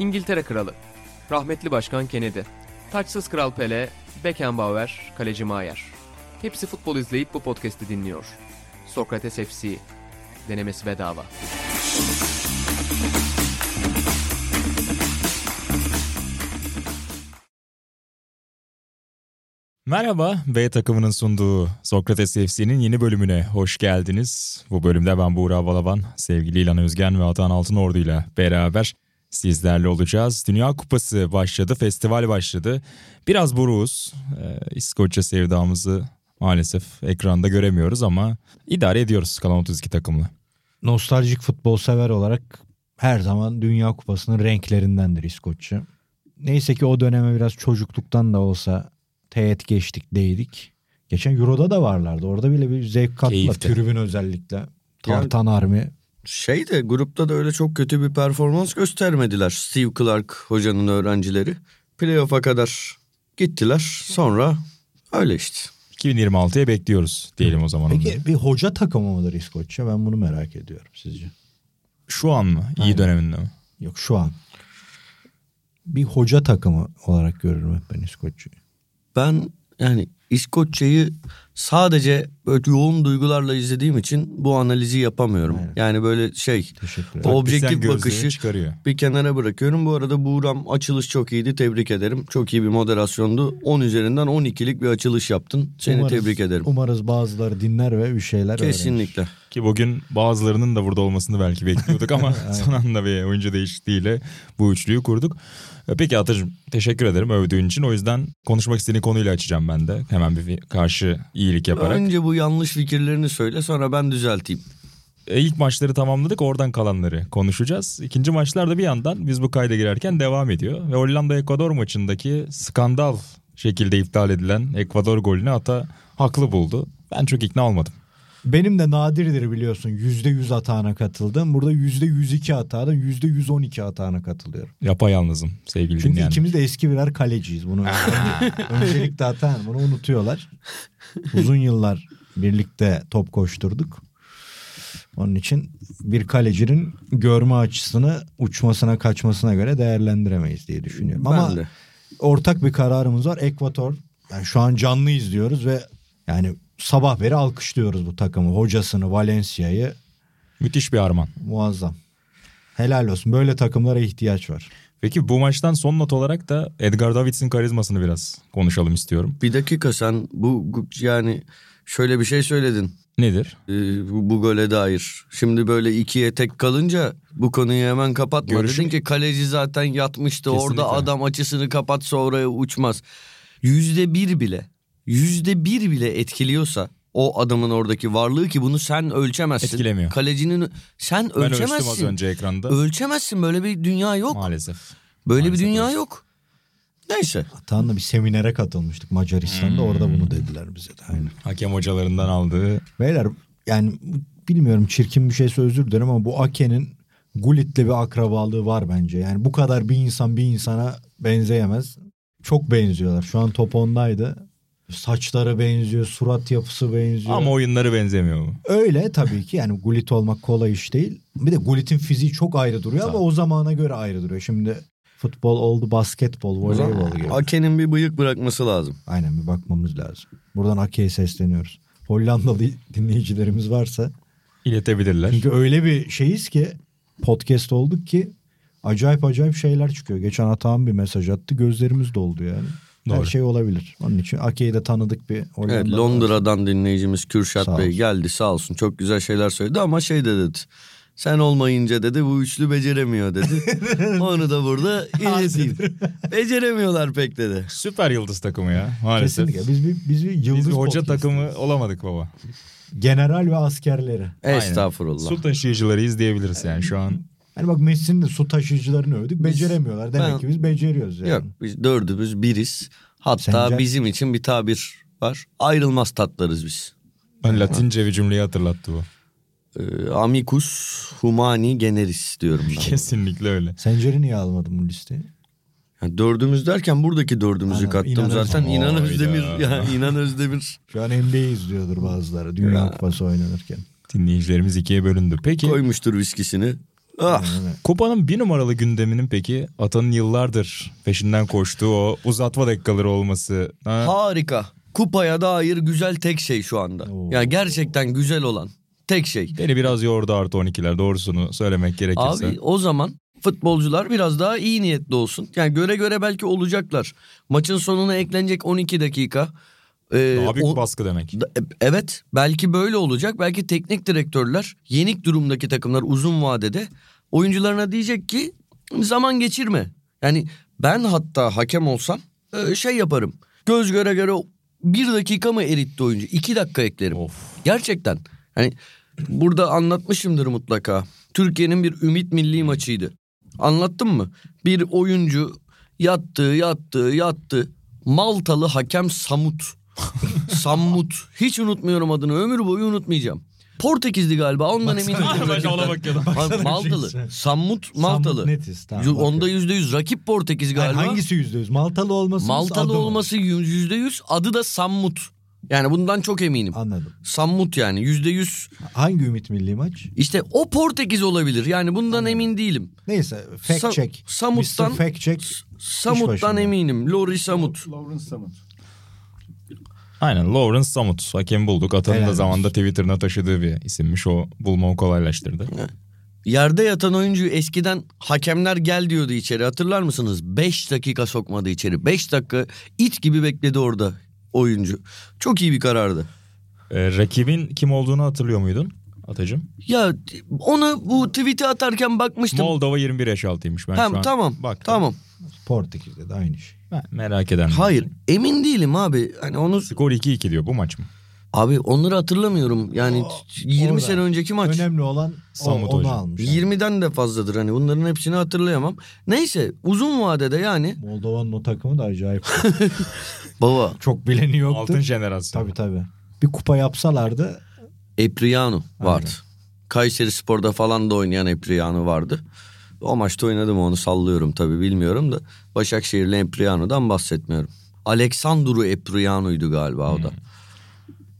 İngiltere Kralı, rahmetli Başkan Kennedy, taçsız Kral Pele, Beckenbauer, Kaleci Maier. Hepsi futbol izleyip bu podcast'i dinliyor. Sokrates FC, denemesi bedava. Merhaba, B takımının sunduğu Sokrates FC'nin yeni bölümüne hoş geldiniz. Bu bölümde ben Buğra Balaban, sevgili İlhan Özgen ve Atan Altınordu ile beraber sizlerle olacağız. Dünya Kupası başladı, festival başladı. Biraz buruğuz. Ee, İskoçya sevdamızı maalesef ekranda göremiyoruz ama idare ediyoruz Kalan 32 takımla. Nostaljik futbol sever olarak her zaman Dünya Kupası'nın renklerindendir İskoçya. Neyse ki o döneme biraz çocukluktan da olsa teğet geçtik değdik. Geçen Euro'da da varlardı. Orada bile bir zevk kattılar. Keyifti. Tribün özellikle. Tartan Army. Şey de grupta da öyle çok kötü bir performans göstermediler. Steve Clark hocanın öğrencileri. Playoff'a kadar gittiler. Sonra öyle işte. 2026'ya bekliyoruz diyelim o zaman. Peki bir hoca takımı mıdır İskoçya? Ben bunu merak ediyorum sizce. Şu an mı? İyi Aynen. döneminde mi? Yok şu an. Bir hoca takımı olarak görürüm hep ben İskoçya'yı. Ben yani İskoçya'yı sadece böyle yoğun duygularla izlediğim için bu analizi yapamıyorum. Aynen. Yani böyle şey O- objektif bakışı- çıkarıyor. bir kenara bırakıyorum. Bu arada Buğram açılış çok iyiydi. Tebrik ederim. Çok iyi bir moderasyondu. 10 üzerinden 12'lik bir açılış yaptın. Seni Umarız- tebrik ederim. Umarız bazıları dinler ve bir şeyler öğrenir. Kesinlikle. Ki bugün bazılarının da burada olmasını belki bekliyorduk ama son anda bir oyuncu değişikliğiyle bu üçlüyü kurduk. E, Peki Atacığım teşekkür ederim övdüğün için. O yüzden konuşmak istediğin konuyla açacağım ben de. Hemen bir karşı iyilik yaparak. Önce bu yanlış fikirlerini söyle sonra ben düzelteyim. E, ilk maçları tamamladık oradan kalanları konuşacağız. İkinci maçlar da bir yandan biz bu kayda girerken devam ediyor. Ve Hollanda-Ekvador maçındaki skandal şekilde iptal edilen Ekvador golünü Ata haklı buldu. Ben çok ikna olmadım. Benim de nadirdir biliyorsun %100 hatana katıldım. Burada %102 hatadan %112 hatana katılıyorum. Yapayalnızım sevgili Çünkü dinleyenler. ikimiz de eski birer kaleciyiz. Bunu öncelikle hata bunu unutuyorlar. Uzun yıllar birlikte top koşturduk. Onun için bir kalecinin görme açısını uçmasına kaçmasına göre değerlendiremeyiz diye düşünüyorum. Ama ben de. ortak bir kararımız var. Ekvator yani şu an canlı izliyoruz ve yani sabah beri alkışlıyoruz bu takımı. Hocasını, Valencia'yı Müthiş bir arman. muazzam. Helal olsun. Böyle takımlara ihtiyaç var. Peki bu maçtan son not olarak da Edgar Davids'in karizmasını biraz konuşalım istiyorum. Bir dakika sen bu yani şöyle bir şey söyledin. Nedir? Ee, bu, bu gole dair. Şimdi böyle ikiye tek kalınca bu konuyu hemen kapatma. Görüşüm- Dedin ki kaleci zaten yatmıştı Kesinlikle. orada adam açısını kapatsa oraya uçmaz. Yüzde bir bile yüzde bir bile etkiliyorsa o adamın oradaki varlığı ki bunu sen ölçemezsin. Etkilemiyor. Kalecinin sen Ben ölçtüm az ölçemezsin. önce ekranda. Ölçemezsin böyle bir dünya yok. Maalesef. Böyle Maalesef bir dünya ölçtüm. yok. Neyse. Hatta bir seminere katılmıştık Macaristan'da. Orada bunu dediler bize de. Aynen. Hakem hocalarından aldığı Beyler yani bilmiyorum çirkin bir şeyse özür dilerim ama bu Ake'nin Gullit'le bir akrabalığı var bence. Yani bu kadar bir insan bir insana benzeyemez. Çok benziyorlar. Şu an top ondaydı. Saçları benziyor, surat yapısı benziyor. ama oyunları benzemiyor mu? Öyle tabii ki yani Gullit olmak kolay iş değil. Bir de Gullit'in fiziği çok ayrı duruyor ama Tabii. o zamana göre ayrı duruyor. Şimdi futbol oldu basketbol, voleybol gibi. Ake'nin bir bıyık bırakması lazım. Aynen bir bakmamız lazım. Buradan Ake'ye sesleniyoruz. Hollandalı dinleyicilerimiz varsa. İletebilirler. Çünkü öyle bir şeyiz ki podcast olduk ki acayip acayip şeyler çıkıyor. Geçen Atahan bir mesaj attı gözlerimiz doldu yani. Her Doğru. şey olabilir. Onun için Ake'yi de tanıdık bir Hollandalı. Evet var. Londra'dan dinleyicimiz Kürşat Sağ Bey olsun. geldi sağ olsun çok güzel şeyler söyledi ama şey de dedi. Sen olmayınca dedi bu üçlü beceremiyor dedi. Onu da burada ileteyim. Beceremiyorlar pek dedi. Süper yıldız takımı ya maalesef. Kesinlikle. Biz bir, biz bir yıldız Biz bir hoca takımı olamadık baba. General ve askerleri. Aynen. Estağfurullah. Su taşıyıcıları izleyebiliriz yani şu an. Hani bak Messi'nin de su taşıyıcılarını övdük. Beceremiyorlar. Demek Ben- ki biz beceriyoruz yani. Yok biz dördümüz biriz. Hatta Sence? bizim için bir tabir var. Ayrılmaz tatlarız biz. Ben Latince bir cümleyi hatırlattı bu. Ee, amicus humani generis diyorum ben. Kesinlikle öyle. Sencer'i niye almadın bu listeye? Yani dördümüz derken buradaki dördümüzü Aynen, kattım İnan zaten. Özdemir. İnan. Özdemir. Ya, İnan Özdemir Şu an NBA izliyordur bazıları. Dünya Ya. Kupası oynanırken. Dinleyicilerimiz ikiye bölündü. Peki koymuştur viskisini. Ah. Yani Kupa'nın bir numaralı gündeminin peki Atan'ın yıllardır peşinden koştuğu o uzatma dakikaları olması. Ha? Harika. Kupaya dair güzel tek şey şu anda. Oo. Ya gerçekten güzel olan tek şey. Beni biraz yordu artı 12'ler doğrusunu söylemek gerekirse. Abi o zaman futbolcular biraz daha iyi niyetli olsun. Yani göre göre belki olacaklar. Maçın sonuna eklenecek 12 dakika. Ee, Daha büyük o- baskı demek. E- Evet belki böyle olacak. Belki teknik direktörler yenik durumdaki takımlar uzun vadede oyuncularına diyecek ki zaman geçirme. Yani ben hatta hakem olsam e, şey yaparım. Göz göre göre bir dakika mı eritti oyuncu? iki dakika eklerim. Of. Gerçekten. Hani burada anlatmışımdır mutlaka. Türkiye'nin bir ümit milli maçıydı. Anlattım mı? Bir oyuncu yattı, yattı, yattı. Maltalı hakem Samut. Sammut. Hiç unutmuyorum adını. Ömür boyu unutmayacağım. Portekizli galiba. Ondan eminim. Ben de ona bakıyordum. Ha, Baksana bir Maltalı. şey. Sammut Maltalı. Sammut netiz, tamam, Yu- bakıyorum. Onda yüzde yüz. Rakip Portekiz Yani galiba. hangisi yüzde yüz? Maltalı olması Maltalı olması yüzde yüz. Adı da Sammut. Yani bundan çok eminim. Anladım. Sammut yani yüzde yüz. Hangi Ümit Milli Maç? İşte o Portekiz olabilir. Yani bundan emin değilim. Neyse fact Sa- check. Samut'tan- Mr. fact check. Samut'tan başında. eminim. Lori Samut. Lawrence Samut. Aynen Lawrence Samut. Hakem bulduk. Atan'ın Helal da zamanda Twitter'ına taşıdığı bir isimmiş. O bulmamı kolaylaştırdı. Yerde yatan oyuncuyu eskiden hakemler gel diyordu içeri. Hatırlar mısınız? 5 dakika sokmadı içeri. 5 dakika it gibi bekledi orada oyuncu. Çok iyi bir karardı. Ee, rakibin kim olduğunu hatırlıyor muydun Atacığım? Ya onu bu tweet'e atarken bakmıştım. Moldova 21 yaş altıymış. Ben şu Tamam an tamam. baktım. Tamam. Portekiz'de de aynı şey. Ben merak eden. Hayır, emin değilim abi. Hani onu Skor 2-2 diyor bu maç mı? abi onları hatırlamıyorum. Yani O- 20 orada. sene önceki maç. Önemli olan o, Samut onu hocam. almış. Yani. 20'den de fazladır hani bunların hepsini hatırlayamam. Neyse uzun vadede yani Moldova'nın o takımı da acayip. baba Çok bileni yoktu. Altın jenerasyon. Tabii tabii. Bir kupa yapsalardı Epriano vardı. Aynen. Kayseri Spor'da falan da oynayan Epriano vardı. O maçta oynadım onu sallıyorum tabii bilmiyorum da. Başakşehirli Epriano'dan bahsetmiyorum. Alexandru Epriano'ydu galiba o da.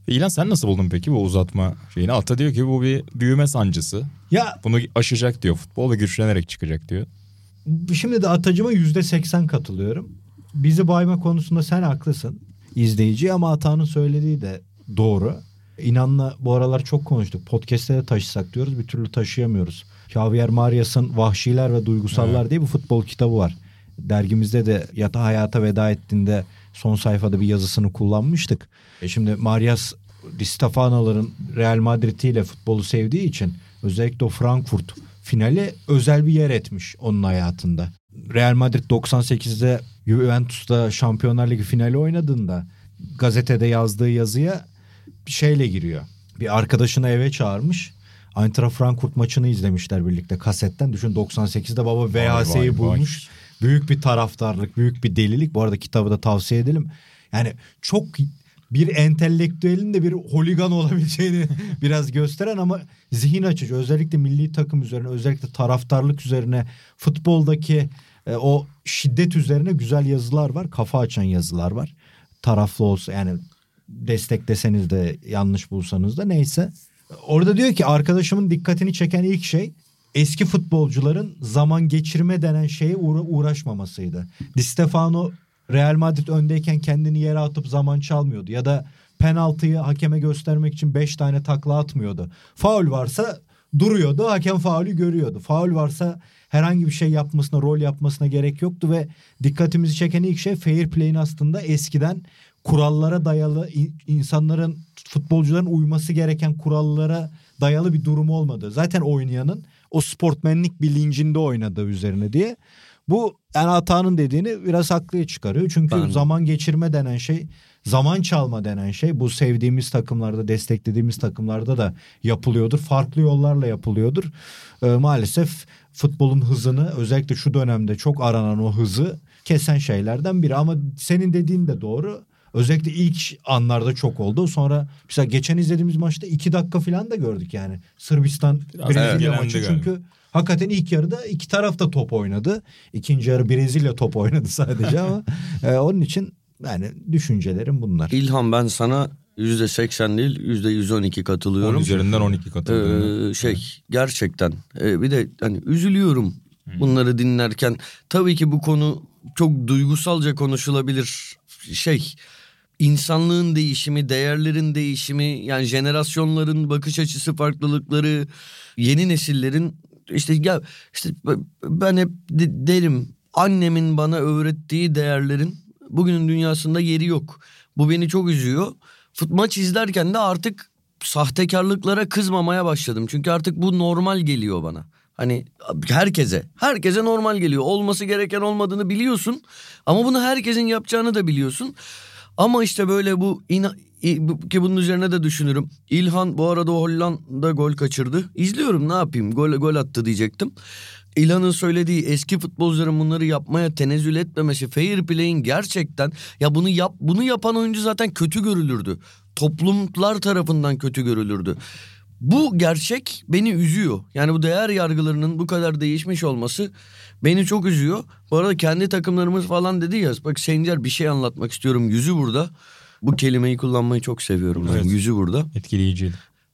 İlan sen nasıl buldun peki bu uzatma şeyini? Ata diyor ki bu bir büyüme sancısı. ya Bunu aşacak diyor. Futbol ve güçlenerek çıkacak diyor. şimdi de atacıma yüzde seksen katılıyorum. Bizi bayma konusunda sen haklısın izleyici ama Ata'nın söylediği de doğru. İnanla bu aralar çok konuştuk. Podcast'te de taşısak diyoruz bir türlü taşıyamıyoruz. Javier Marias'ın Vahşiler ve Duygusallar diye bir futbol kitabı var. Dergimizde de yata hayata veda ettiğinde son sayfada bir yazısını kullanmıştık. E şimdi Marias Di Stefano'ların Real Madrid ile futbolu sevdiği için özellikle o Frankfurt finali özel bir yer etmiş onun hayatında. Real Madrid 98'de Juventus'ta Şampiyonlar Ligi finali oynadığında gazetede yazdığı yazıya bir şeyle giriyor. Bir arkadaşını eve çağırmış. Eintracht Frankfurt maçını izlemişler birlikte kasetten. Düşün 98'de baba Vay, vay, VHS'yi vay. bulmuş. Büyük bir taraftarlık, büyük bir delilik. Bu arada kitabı da tavsiye edelim. Yani çok bir entelektüelin de bir holigan olabileceğini biraz gösteren ama zihin açıcı. Özellikle milli takım üzerine, özellikle taraftarlık üzerine, futboldaki e, o şiddet üzerine güzel yazılar var. Kafa açan yazılar var. Taraflı olsa yani destekleseniz de yanlış bulsanız da neyse. Orada diyor ki arkadaşımın dikkatini çeken ilk şey eski futbolcuların zaman geçirme denen şeye uğra- uğraşmamasıydı. Di Stefano Real Madrid öndeyken kendini yere atıp zaman çalmıyordu ya da penaltıyı hakeme göstermek için 5 tane takla atmıyordu. Faul varsa duruyordu hakem faulü görüyordu. Faul varsa herhangi bir şey yapmasına rol yapmasına gerek yoktu ve dikkatimizi çeken ilk şey fair play'in aslında eskiden kurallara dayalı in- insanların futbolcuların uyması gereken kurallara dayalı bir durumu olmadı. Zaten oynayanın o sportmenlik bilincinde oynadığı üzerine diye. Bu yani Ata'nın dediğini biraz haklıya çıkarıyor. Çünkü Ben- zaman geçirme denen şey, zaman çalma denen şey bu sevdiğimiz takımlarda, desteklediğimiz takımlarda da yapılıyordur. Farklı yollarla yapılıyordur. Ee, maalesef futbolun hızını özellikle şu dönemde çok aranan o hızı kesen şeylerden biri. Ama senin dediğin de doğru. Özellikle ilk anlarda çok oldu. Sonra mesela geçen izlediğimiz maçta iki dakika falan da gördük yani. Sırbistan Brezilya ertelendi maçı galiba. çünkü hakikaten ilk yarıda iki taraf da top oynadı. İkinci yarı Brezilya top oynadı sadece ama e, onun için yani düşüncelerim bunlar. İlhan ben sana yüzde seksen değil yüzde yüz on iki 10 katılıyorum. üzerinden 12 katıldı. Ee, şey gerçekten Ee, bir de hani üzülüyorum bunları dinlerken. Tabii ki bu konu çok duygusalca konuşulabilir şey insanlığın değişimi, değerlerin değişimi, yani jenerasyonların bakış açısı farklılıkları, yeni nesillerin işte ya işte ben hep de- derim annemin bana öğrettiği değerlerin bugünün dünyasında yeri yok. Bu beni çok üzüyor. Fut maç izlerken de artık sahtekarlıklara kızmamaya başladım. Çünkü artık bu normal geliyor bana. Hani herkese, herkese normal geliyor. Olması gereken olmadığını biliyorsun. Ama bunu herkesin yapacağını da biliyorsun. Ama işte böyle bu ina, ki bunun üzerine de düşünürüm. İlhan bu arada Hollanda gol kaçırdı. İzliyorum ne yapayım gol gol attı diyecektim. İlhan'ın söylediği eski futbolcuların bunları yapmaya tenezzül etmemesi, fair play'in gerçekten ya bunu yap bunu yapan oyuncu zaten kötü görülürdü. Toplumlar tarafından kötü görülürdü. Bu gerçek beni üzüyor. Yani bu değer yargılarının bu kadar değişmiş olması beni çok üzüyor. Bu arada kendi takımlarımız falan dedi ya. Bak Sencer bir şey anlatmak istiyorum. Yüzü burada. Bu kelimeyi kullanmayı çok seviyorum. Evet. Yüzü burada. Etkileyiciydi.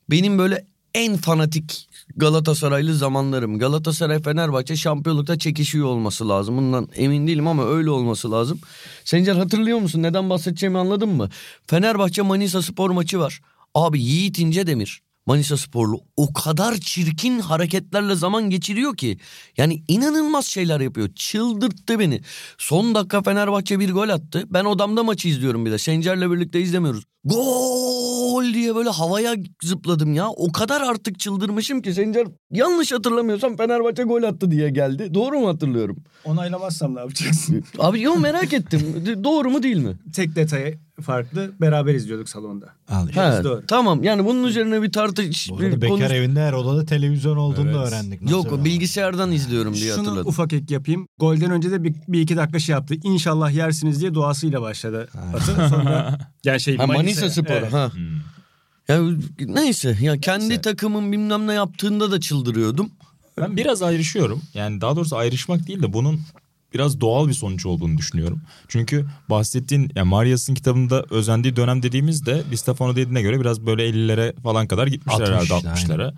Benim böyle en fanatik Galatasaraylı zamanlarım. Galatasaray Fenerbahçe şampiyonlukta çekişiyor olması lazım. Bundan emin değilim ama öyle olması lazım. Sencer hatırlıyor musun? Neden bahsedeceğimi anladın mı? Fenerbahçe Manisa Spor maçı var. Abi Yiğit İncedemir Manisa Sporlu o kadar çirkin hareketlerle zaman geçiriyor ki. Yani inanılmaz şeyler yapıyor. Çıldırttı beni. Son dakika Fenerbahçe bir gol attı. Ben odamda maçı izliyorum bir de. Sencer'le birlikte izlemiyoruz. Gol diye böyle havaya zıpladım ya. O kadar artık çıldırmışım ki Sencer yanlış hatırlamıyorsam Fenerbahçe gol attı diye geldi. Doğru mu hatırlıyorum? Onaylamazsam ne yapacaksın? Abi yo merak ettim. Doğru mu değil mi? Tek detayı farklı. Beraber izliyorduk salonda. Al işte. He, doğru. tamam yani bunun üzerine bir tartış. Bu arada bir bekar konuş- evinde her odada televizyon olduğunu da Evet. öğrendik. Nasıl Yok öyle? bilgisayardan izliyorum diye Şunu hatırladım. ufak ek yapayım. Golden önce de bir, bir iki dakika şey yaptı. İnşallah yersiniz diye duasıyla başladı. Sonra yani şey Ha, Manisa Spor. Evet. Ha. Hmm. Ya neyse ya kendi Neyse. takımın bilmem ne yaptığında da çıldırıyordum. Ben biraz ayrışıyorum. Yani daha doğrusu ayrışmak değil de bunun biraz doğal bir sonuç olduğunu düşünüyorum. Çünkü bahsettiğin yani Marias'ın kitabında özendiği dönem dediğimizde Di Stefano dediğine göre biraz böyle 50'lere falan kadar gitmişler herhalde 60'lar, 60'lara.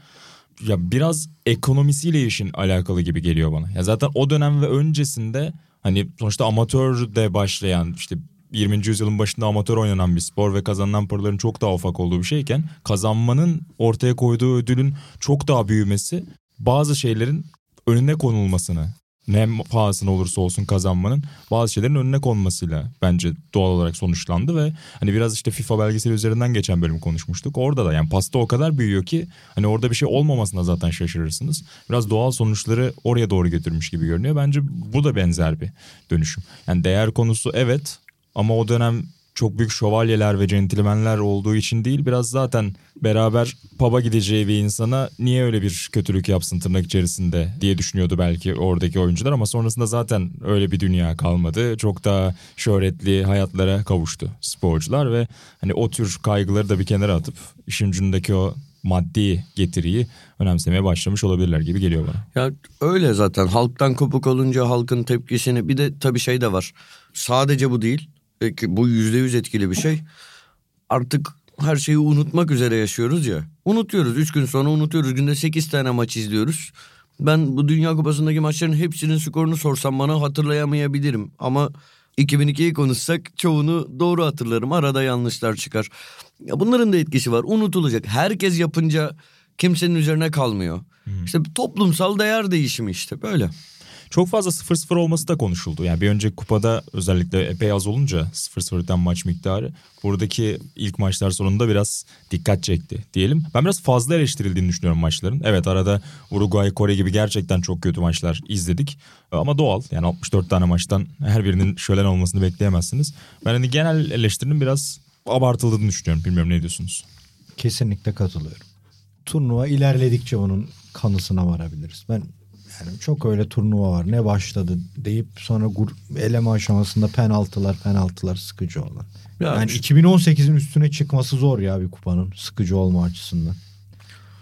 Ya biraz ekonomisiyle işin alakalı gibi geliyor bana. Ya zaten o dönem ve öncesinde hani sonuçta amatör de başlayan işte 20. yüzyılın başında amatör oynanan bir spor ve kazanılan paraların çok daha ufak olduğu bir şeyken kazanmanın ortaya koyduğu ödülün çok daha büyümesi bazı şeylerin önüne konulmasını ne pahasına olursa olsun kazanmanın bazı şeylerin önüne konmasıyla bence doğal olarak sonuçlandı ve hani biraz işte FIFA belgeseli üzerinden geçen bölüm konuşmuştuk. Orada da yani pasta o kadar büyüyor ki hani orada bir şey olmamasına zaten şaşırırsınız. Biraz doğal sonuçları oraya doğru götürmüş gibi görünüyor. Bence bu da benzer bir dönüşüm. Yani değer konusu evet ama o dönem çok büyük şövalyeler ve centilmenler olduğu için değil biraz zaten beraber pub'a gideceği bir insana niye öyle bir kötülük yapsın tırnak içerisinde diye düşünüyordu belki oradaki oyuncular ama sonrasında zaten öyle bir dünya kalmadı. Çok daha şöhretli hayatlara kavuştu sporcular ve hani o tür kaygıları da bir kenara atıp işin ucundaki o maddi getiriyi önemsemeye başlamış olabilirler gibi geliyor bana. Ya öyle zaten halktan kopuk olunca halkın tepkisini bir de tabii şey de var. Sadece bu değil. Peki bu yüzde yüz etkili bir şey. Artık her şeyi unutmak üzere yaşıyoruz ya. Unutuyoruz. Üç gün sonra unutuyoruz. Günde sekiz tane maç izliyoruz. Ben bu Dünya Kupası'ndaki maçların hepsinin skorunu sorsam bana hatırlayamayabilirim. Ama 2002'yi konuşsak çoğunu doğru hatırlarım. Arada yanlışlar çıkar. Ya bunların da etkisi var. Unutulacak. Herkes yapınca kimsenin üzerine kalmıyor. İşte toplumsal değer değişimi işte böyle. Çok fazla 0-0 olması da konuşuldu. Yani bir önceki kupada özellikle epey az olunca 0-0'dan maç miktarı buradaki ilk maçlar sonunda biraz dikkat çekti diyelim. Ben biraz fazla eleştirildiğini düşünüyorum maçların. Evet arada Uruguay, Kore gibi gerçekten çok kötü maçlar izledik. Ama doğal yani 64 tane maçtan her birinin şölen olmasını bekleyemezsiniz. Ben hani genel eleştirinin biraz abartıldığını düşünüyorum. Bilmiyorum ne diyorsunuz? Kesinlikle katılıyorum. Turnuva ilerledikçe onun kanısına varabiliriz. Ben yani çok öyle turnuva var. Ne başladı deyip sonra eleme aşamasında penaltılar penaltılar sıkıcı olan. Ya yani şu- 2018'in üstüne çıkması zor ya bir kupanın sıkıcı olma açısından.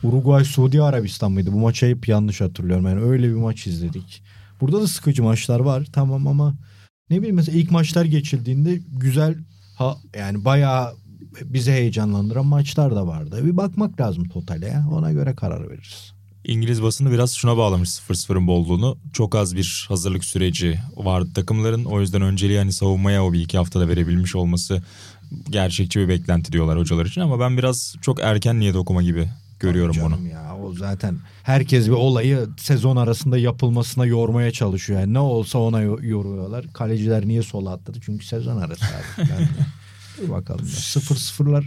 Uruguay Suudi Arabistan mıydı? Bu maçı hep yanlış hatırlıyorum. Yani öyle bir maç izledik. Burada da sıkıcı maçlar var tamam ama ne bileyim mesela ilk maçlar geçildiğinde güzel ha yani bayağı bizi heyecanlandıran maçlar da vardı. Bir bakmak lazım totale ya. Ona göre karar veririz. İngiliz basını biraz şuna bağlamış 0-0'ın bolluğunu. Çok az bir hazırlık süreci vardı takımların. O yüzden önceliği hani savunmaya o bir iki haftada verebilmiş olması gerçekçi bir beklenti diyorlar hocalar için. Ama ben biraz çok erken niyet okuma gibi görüyorum Tabii canım bunu. ya o zaten herkes bir olayı sezon arasında yapılmasına yormaya çalışıyor. Yani ne olsa ona yoruyorlar. Kaleciler niye sola atladı? Çünkü sezon arası abi. Ben de. Bakalım. 0-0'lar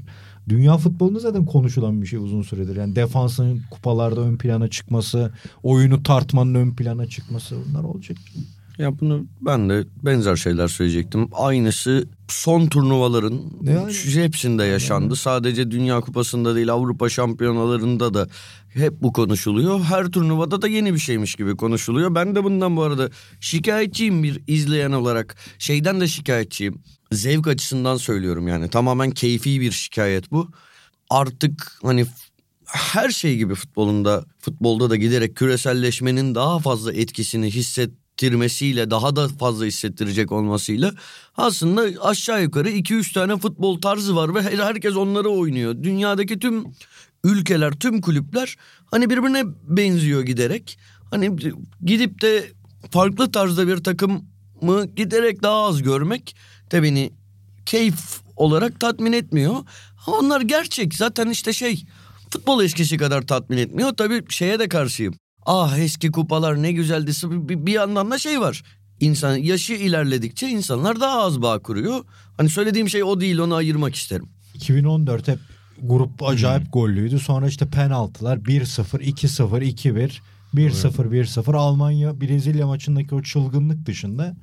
dünya futbolunda zaten konuşulan bir şey uzun süredir. Yani defansın kupalarda ön plana çıkması, oyunu tartmanın ön plana çıkması bunlar olacak. Ya bunu ben de benzer şeyler söyleyecektim. Aynısı son turnuvaların Yani- hepsinde yaşandı. Sadece Dünya Kupası'nda değil Avrupa Şampiyonalarında da hep bu konuşuluyor. Her turnuvada da yeni bir şeymiş gibi konuşuluyor. Ben de bundan bu arada şikayetçiyim bir izleyen olarak. Şeyden de şikayetçiyim. Zevk açısından söylüyorum yani. Tamamen keyfi bir şikayet bu. Artık hani her şey gibi futbolunda futbolda da giderek küreselleşmenin daha fazla etkisini hissettirmesiyle daha da fazla hissettirecek olmasıyla aslında aşağı yukarı 2-3 tane futbol tarzı var ve her- herkes onları oynuyor. Dünyadaki tüm ülkeler, tüm kulüpler hani birbirine benziyor giderek. Hani gidip de farklı tarzda bir takımı giderek daha az görmek de beni keyif olarak tatmin etmiyor. Onlar gerçek zaten işte şey futbol eskisi kadar tatmin etmiyor. Tabii şeye de karşıyım. Ah eski kupalar ne güzeldi. Bir, bir yandan da şey var. İnsan yaşı ilerledikçe insanlar daha az bağ kuruyor. Hani söylediğim şey o değil onu ayırmak isterim. 2014 hep grup acayip gollüydü. Sonra işte penaltılar 1-0, 2-0, 2-1, 1-0, 1-0. Almanya Brezilya maçındaki o çılgınlık dışında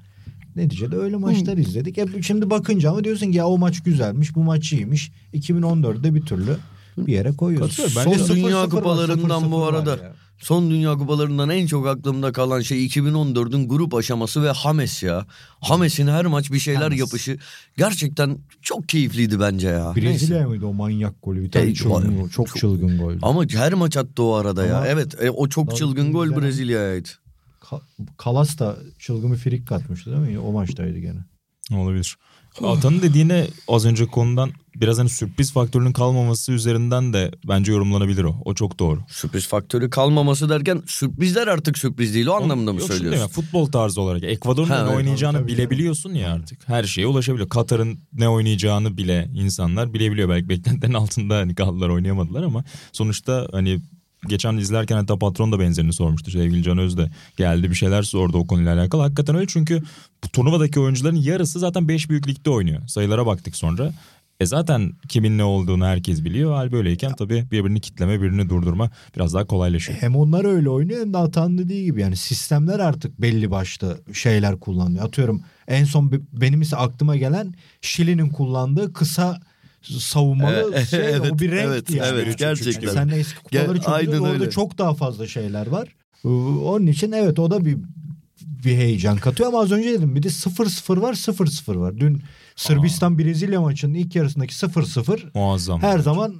neticede öyle maçlar izledik. Hep şimdi bakınca ama diyorsun ki ya o maç güzelmiş, bu maç iyiymiş. 2014'de bir türlü bir yere koyuyorsun. Katılıyorum. Bence Son Dünya Kupalarından bu arada ya. son Dünya Kupalarından en çok aklımda kalan şey 2014'ün grup aşaması ve Hames ya. Hames'in her maç bir şeyler Hames. yapışı gerçekten çok keyifliydi bence ya. Neyse. Brezilya mıydı o manyak golü? Bir tane E, çılgın, çok, Çok- çılgın gol. Ama her maç attı o arada ya. Ama- Evet e, o çok çılgın gol güzel. Kalas da çılgın bir frik katmıştı değil mi? O maçtaydı gene. Olabilir. Atanın dediğine az önce konudan biraz hani sürpriz faktörünün kalmaması üzerinden de bence yorumlanabilir o. O çok doğru. Sürpriz faktörü kalmaması derken sürprizler artık sürpriz değil o anlamda mı Yok, şunu söylüyorsun? demiyorum, futbol tarzı olarak. Ekvador'un Ha, ne evet, oynayacağını tabii, tabii. bilebiliyorsun ya artık. Her şeye ulaşabiliyor. Katar'ın ne oynayacağını bile insanlar bilebiliyor. Belki beklentilerin altında hani kaldılar oynayamadılar ama sonuçta hani geçen izlerken hatta patron da benzerini sormuştu. Sevgili Can Öz de geldi bir şeyler sordu o konuyla alakalı. Hakikaten öyle çünkü bu turnuvadaki oyuncuların yarısı zaten 5 büyük oynuyor. Sayılara baktık sonra. E zaten kimin ne olduğunu herkes biliyor. Hal böyleyken tabii birbirini kitleme, birini durdurma biraz daha kolaylaşıyor. Hem onlar öyle oynuyor hem de Atan dediği gibi yani sistemler artık belli başlı şeyler kullanıyor. Atıyorum en son be- benim ise aklıma gelen Şili'nin kullandığı kısa savunmalı E- şey evet, o bir renkti evet, yani. evet, Çünkü gerçekten. Sen de eski kupaları çok aynen orada öyle. çok daha fazla şeyler var. Ee, Onun için evet o da bir bir heyecan katıyor ama az önce dedim bir de 0-0 var 0-0 var. Dün Sırbistan Brezilya maçının ilk yarısındaki 0-0 Muazzam. her zaman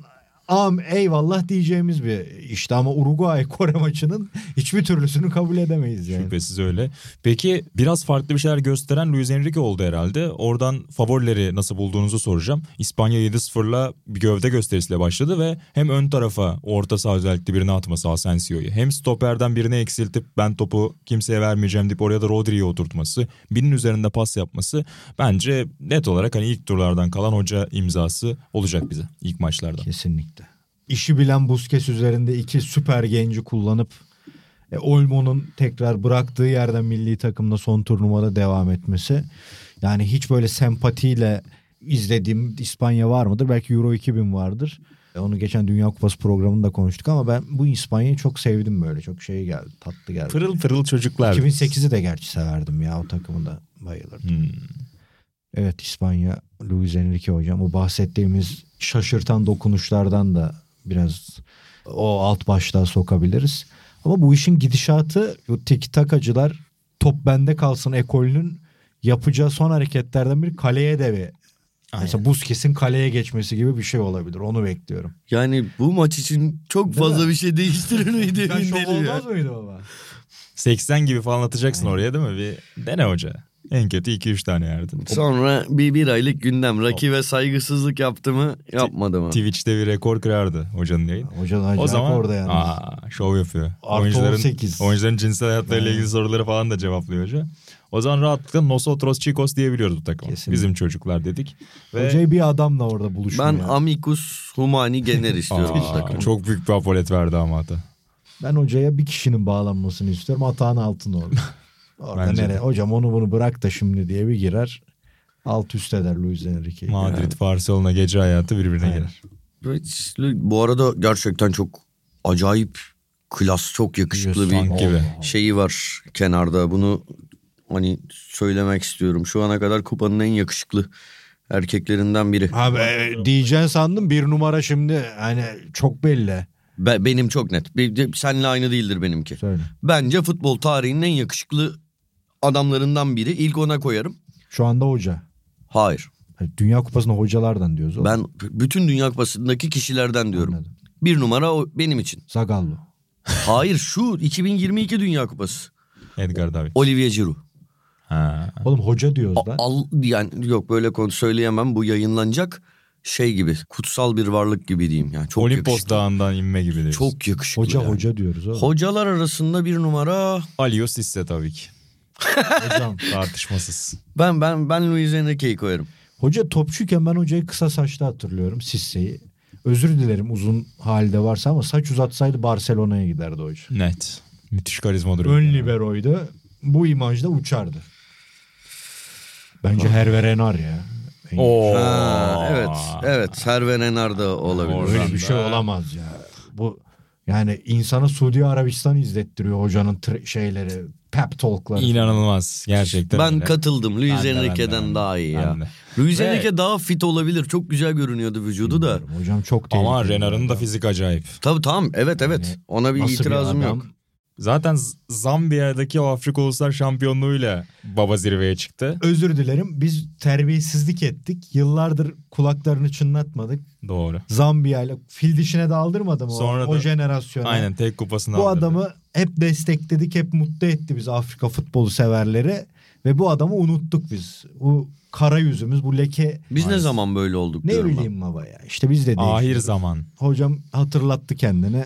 am eyvallah diyeceğimiz bir işte ama Uruguay Kore maçının hiçbir türlüsünü kabul edemeyiz yani. Şüphesiz öyle. Peki biraz farklı bir şeyler gösteren Luis Enrique oldu herhalde. Oradan favorileri nasıl bulduğunuzu soracağım. İspanya 7-0'la bir gövde gösterisiyle başladı ve hem ön tarafa orta saha özellikle birini atması Asensio'yu hem stoperden birini eksiltip ben topu kimseye vermeyeceğim deyip oraya da Rodri'yi oturtması, birinin üzerinde pas yapması bence net olarak hani ilk turlardan kalan hoca imzası olacak bize ilk maçlarda. Kesinlikle. İşi bilen Busquets üzerinde iki süper genci kullanıp e, Olmo'nun tekrar bıraktığı yerden milli takımda son turnuvada devam etmesi. Yani hiç böyle sempatiyle izlediğim İspanya var mıdır? Belki Euro 2000 vardır. E, Onu geçen Dünya Kupası programında konuştuk ama ben bu İspanya'yı çok sevdim böyle. Çok şey geldi, tatlı geldi. Pırıl pırıl çocuklar. 2008'i de gerçi severdim ya o takımı da bayılırdım. Hmm. Evet İspanya Luis Enrique hocam o bahsettiğimiz şaşırtan dokunuşlardan da biraz o alt başlığa sokabiliriz. Ama bu işin gidişatı o tiki takacılar top bende kalsın ekolünün yapacağı son hareketlerden biri kaleye de bir Mesela Busquets'in kaleye geçmesi gibi bir şey olabilir. Onu bekliyorum. Yani bu maç için çok Değil fazla mi? bir şey değiştirir miydi Ben ya. olmaz mıydı baba? 80 gibi falan atacaksın Aynen. oraya değil mi? Bir dene hoca. En kötü 2-3 tane yerdin. Sonra bir, bir aylık gündem. Rakibe saygısızlık yaptı mı yapmadı mı? Twitch'te bir rekor kırardı hocanın yayın. Hoca da acayip O zaman orada yani. aa, şov yapıyor. Artı oyuncuların, 18. oyuncuların cinsel hayatlarıyla Yani. ilgili soruları falan da cevaplıyor hoca. O zaman rahatlıkla Nosotros Chicos diyebiliyoruz bu takıma. Kesinlikle. Bizim çocuklar dedik. Ve Hocayı bir adamla orada buluşmuyor. Ben amicus humani gener istiyorum bu Aa, çok büyük bir apolet verdi ama hatta. Ben hocaya bir kişinin bağlanmasını istiyorum. Atağın altın orada. Orada Bence de. nereye? Hocam onu bunu bırak da şimdi diye bir girer. Alt üst eder Luis Enrique'yi. Madrid, Barcelona gece hayatı birbirine Aynen. girer. Evet, Bu arada gerçekten çok acayip klas, çok yakışıklı bir gibi. şeyi var kenarda. Bunu hani söylemek istiyorum. Şu ana kadar kupanın en yakışıklı erkeklerinden biri. Abi e, diyeceğin sandım bir numara şimdi hani çok belli. Be- benim çok net. Be- Seninle aynı değildir benimki. Söyle. Bence futbol tarihinin en yakışıklı adamlarından biri. İlk ona koyarım. Şu anda hoca. Hayır. Hani Dünya Kupası'nda hocalardan diyoruz. oğlum. Ben bütün Dünya Kupası'ndaki kişilerden diyorum. Anladım. Bir numara o benim için. Zagallo. Hayır şu 2022 Dünya Kupası. Edgar David. Olivier Giroud. Ha. Oğlum hoca diyoruz A- lan. Al, yani yok böyle konu söyleyemem. Bu yayınlanacak şey gibi. Kutsal bir varlık gibi diyeyim. Yani çok Olimpos yakışıklı. Dağı'ndan inme gibi diyorsun. Çok yakışıklı. Hoca yani. hoca diyoruz oğlum. Hocalar arasında bir numara. Alio Sisse tabii ki. Hocam. Tartışmasız. Ben ben ben Luis Enrique'yi koyarım. Hoca topçuyken ben hocayı kısa saçlı hatırlıyorum Sisse'yi. Özür dilerim uzun halde varsa ama saç uzatsaydı Barcelona'ya giderdi hoca. Net. Müthiş karizma duruyor. Ön liberoydu. Bu imajda uçardı. Bence Herve Renard ya. Oo. Ha, evet. Evet. Herve Renard da olabilir. Öyle bir şey olamaz ya. Bu yani insana Suudi Arabistan izlettiriyor hocanın tre- şeyleri, pep talkları. İnanılmaz. Gerçekten Ben öyle. katıldım. Luis Enrique'den daha iyi ya. Luis Enrique daha fit olabilir. Çok güzel görünüyordu vücudu da. Hocam çok tehlikeli. Ama bir Renard'ın da fizik acayip. Tabii tamam. Evet evet. Yani Ona bir Nasıl itirazım adam? yok. Zaten Zambiya'daki o Afrika Uluslar Şampiyonluğu'yla baba zirveye çıktı. Özür dilerim biz terbiyesizlik ettik. Yıllardır kulaklarını çınlatmadık. Doğru. Zambiya ile fil dişine daldırmadı mı Sonra o, o da- jenerasyona? Aynen tek kupasını Bu aldırdı. adamı hep destekledik, hep mutlu etti biz Afrika futbolu severleri. Ve bu adamı unuttuk biz. Bu kara yüzümüz, bu leke. Biz ne Maalesef. zaman böyle olduk Ne ben. bileyim baba ya. İşte biz de Ahir değişiyoruz. zaman. Hocam hatırlattı kendini.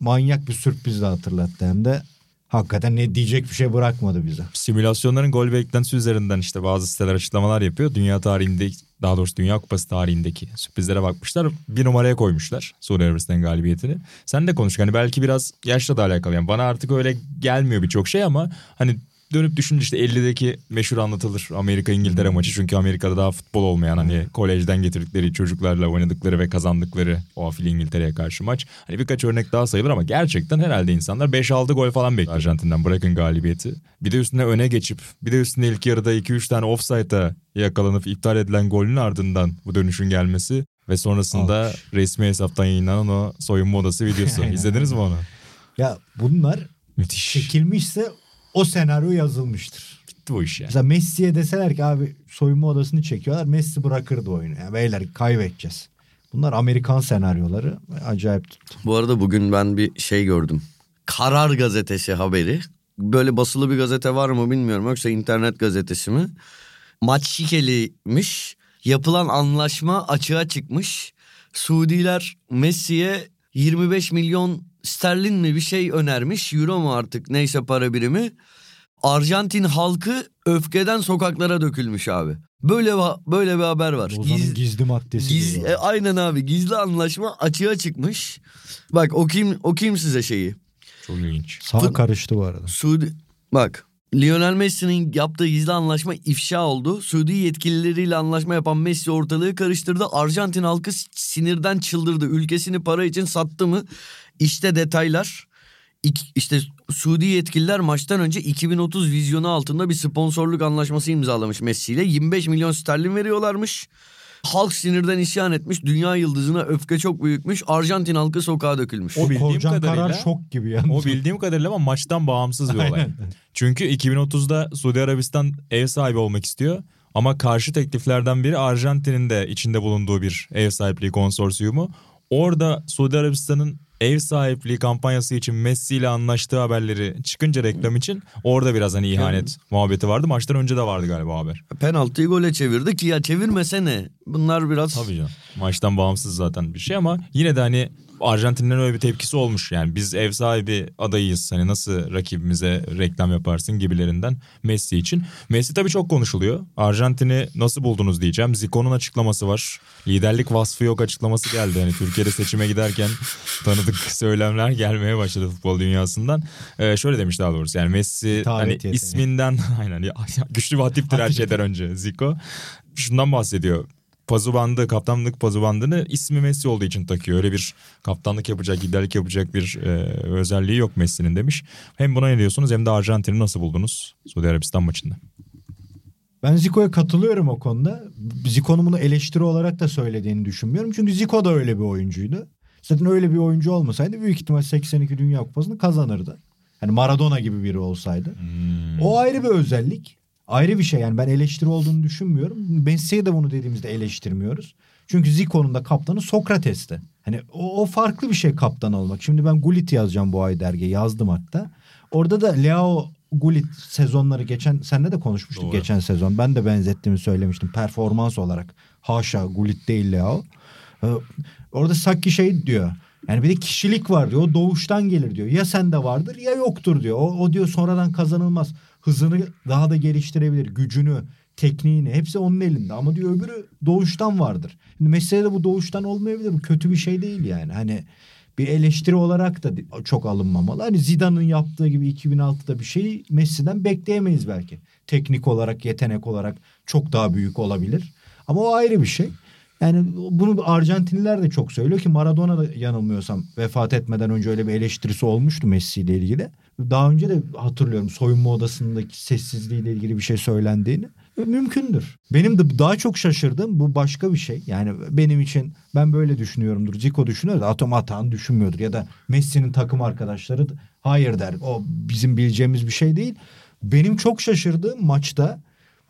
Manyak bir sürpriz de hatırlattı hem de. Hakikaten ne diyecek bir şey bırakmadı bize. Simülasyonların gol beklentisi üzerinden işte bazı siteler açıklamalar yapıyor. Dünya tarihinde daha doğrusu Dünya Kupası tarihindeki sürprizlere bakmışlar. Bir numaraya koymuşlar Suudi Arabistan galibiyetini. Sen de konuş. Hani belki biraz yaşla da alakalı. Yani bana artık öyle gelmiyor birçok şey ama hani dönüp düşünce işte 50'deki meşhur anlatılır Amerika İngiltere maçı. Çünkü Amerika'da daha futbol olmayan hani kolejden getirdikleri çocuklarla oynadıkları ve kazandıkları o afili İngiltere'ye karşı maç. Hani birkaç örnek daha sayılır ama gerçekten herhalde insanlar 5-6 gol falan bekliyor Arjantin'den bırakın galibiyeti. Bir de üstüne öne geçip bir de üstüne ilk yarıda 2-3 tane offside'a yakalanıp iptal edilen golün ardından bu dönüşün gelmesi ve sonrasında Alkış. resmi hesaptan yayınlanan o soyunma odası videosu. İzlediniz mi onu? Ya bunlar Müthiş. çekilmişse o senaryo yazılmıştır. Bitti bu iş yani. Mesela Messi'ye deseler ki abi soyunma odasını çekiyorlar. Messi bırakırdı oyunu. Yani beyler kaybedeceğiz. Bunlar Amerikan senaryoları. Acayip tuttu. Bu arada bugün ben bir şey gördüm. Karar gazetesi haberi. Böyle basılı bir gazete var mı bilmiyorum. Yoksa internet gazetesi mi? Maç şikeliymiş. Yapılan anlaşma açığa çıkmış. Suudiler Messi'ye 25 milyon sterlin mi bir şey önermiş. Euro mu artık neyse para birimi. Arjantin halkı öfkeden sokaklara dökülmüş abi. Böyle böyle bir haber var. Ozan'ın Giz- gizli maddesi. Giz, e, aynen abi gizli anlaşma açığa çıkmış. Bak okuyayım, okuyayım size şeyi. Çok ilginç. Sağ Fut- karıştı bu arada. Suudi bak Lionel Messi'nin yaptığı gizli anlaşma ifşa oldu. Suudi yetkilileriyle anlaşma yapan Messi ortalığı karıştırdı. Arjantin halkı sinirden çıldırdı. Ülkesini para için sattı mı? İşte detaylar. İşte Suudi yetkililer maçtan önce 2030 vizyonu altında bir sponsorluk anlaşması imzalamış Messi ile. 25 milyon sterlin veriyorlarmış. Halk sinirden isyan etmiş. Dünya yıldızına öfke çok büyükmüş. Arjantin halkı sokağa dökülmüş. O bildiğim Korcan kadarıyla- karar şok gibi yalnız. O bildiğim kadarıyla ama maçtan bağımsız bir olay. Çünkü 2030'da Suudi Arabistan ev sahibi olmak istiyor. Ama karşı tekliflerden biri Arjantin'in de içinde bulunduğu bir ev sahipliği konsorsiyumu. Orada Suudi Arabistan'ın ev sahipliği kampanyası için Messi ile anlaştığı haberleri çıkınca reklam için orada biraz hani ihanet muhabbeti vardı. Maçtan önce de vardı galiba haber. Penaltıyı gole çevirdi ki ya çevirmesene. Bunlar biraz Tabii canım. Maçtan bağımsız zaten bir şey ama yine de hani Arjantin'den öyle bir tepkisi olmuş. Yani biz ev sahibi adayıyız. Hani nasıl rakibimize reklam yaparsın gibilerinden Messi için. Messi tabii çok konuşuluyor. Arjantin'i nasıl buldunuz diyeceğim. Zico'nun açıklaması var. Liderlik vasfı yok açıklaması geldi. Hani Türkiye'de seçime giderken tanıdık söylemler gelmeye başladı futbol dünyasından. Ee, şöyle demiş daha doğrusu. Yani Messi Davet hani yeteneği. isminden aynen güçlü bir hatiptir her şeyden önce Zico. Şundan bahsediyor pazu bandı, kaptanlık pazu bandını ismi Messi olduğu için takıyor. Öyle bir kaptanlık yapacak, liderlik yapacak bir e, özelliği yok Messi'nin demiş. Hem buna ne diyorsunuz hem de Arjantin'i nasıl buldunuz Suudi Arabistan maçında? Ben Zico'ya katılıyorum o konuda. Zico'nun bunu eleştiri olarak da söylediğini düşünmüyorum. Çünkü Zico da öyle bir oyuncuydu. Zaten öyle bir oyuncu olmasaydı büyük ihtimal 82 Dünya Kupası'nı kazanırdı. Hani Maradona gibi biri olsaydı. O ayrı bir özellik. Ayrı bir şey yani ben eleştiri olduğunu düşünmüyorum. Messi'ye de bunu dediğimizde eleştirmiyoruz. Çünkü Zico'nun da kaptanı Sokrates'ti. Hani o, o farklı bir şey kaptan olmak. Şimdi ben Gullit yazacağım bu ay dergiye yazdım hatta. Orada da Leo Gullit sezonları geçen senle de konuşmuştuk Doğru. geçen sezon. Ben de benzettiğimi söylemiştim performans olarak. Haşa Gullit değil Leo. Ee, Orada Saki şey diyor. Yani bir de kişilik var diyor. O doğuştan gelir diyor. Ya sende vardır ya yoktur diyor. O, o diyor sonradan kazanılmaz. Hızını daha da geliştirebilir. Gücünü, tekniğini hepsi onun elinde. Ama diyor öbürü doğuştan vardır. Şimdi mesele de bu doğuştan olmayabilir. Bu kötü bir şey değil yani. Hani bir eleştiri olarak da çok alınmamalı. Hani Zidane'ın yaptığı gibi 2006'da bir şeyi Messi'den bekleyemeyiz belki. Teknik olarak, yetenek olarak çok daha büyük olabilir. Ama o ayrı bir şey. Yani bunu Arjantinliler de çok söylüyor ki Maradona da yanılmıyorsam vefat etmeden önce öyle bir eleştirisi olmuştu Messi ile ilgili. Daha önce de hatırlıyorum soyunma odasındaki sessizliğiyle ilgili bir şey söylendiğini. Mümkündür. Benim de daha çok şaşırdığım bu başka bir şey. Yani benim için ben böyle düşünüyorumdur. Zico düşünüyor da Atom Atan düşünmüyordur. Ya da Messi'nin takım arkadaşları da hayır der. O bizim bileceğimiz bir şey değil. Benim çok şaşırdığım maçta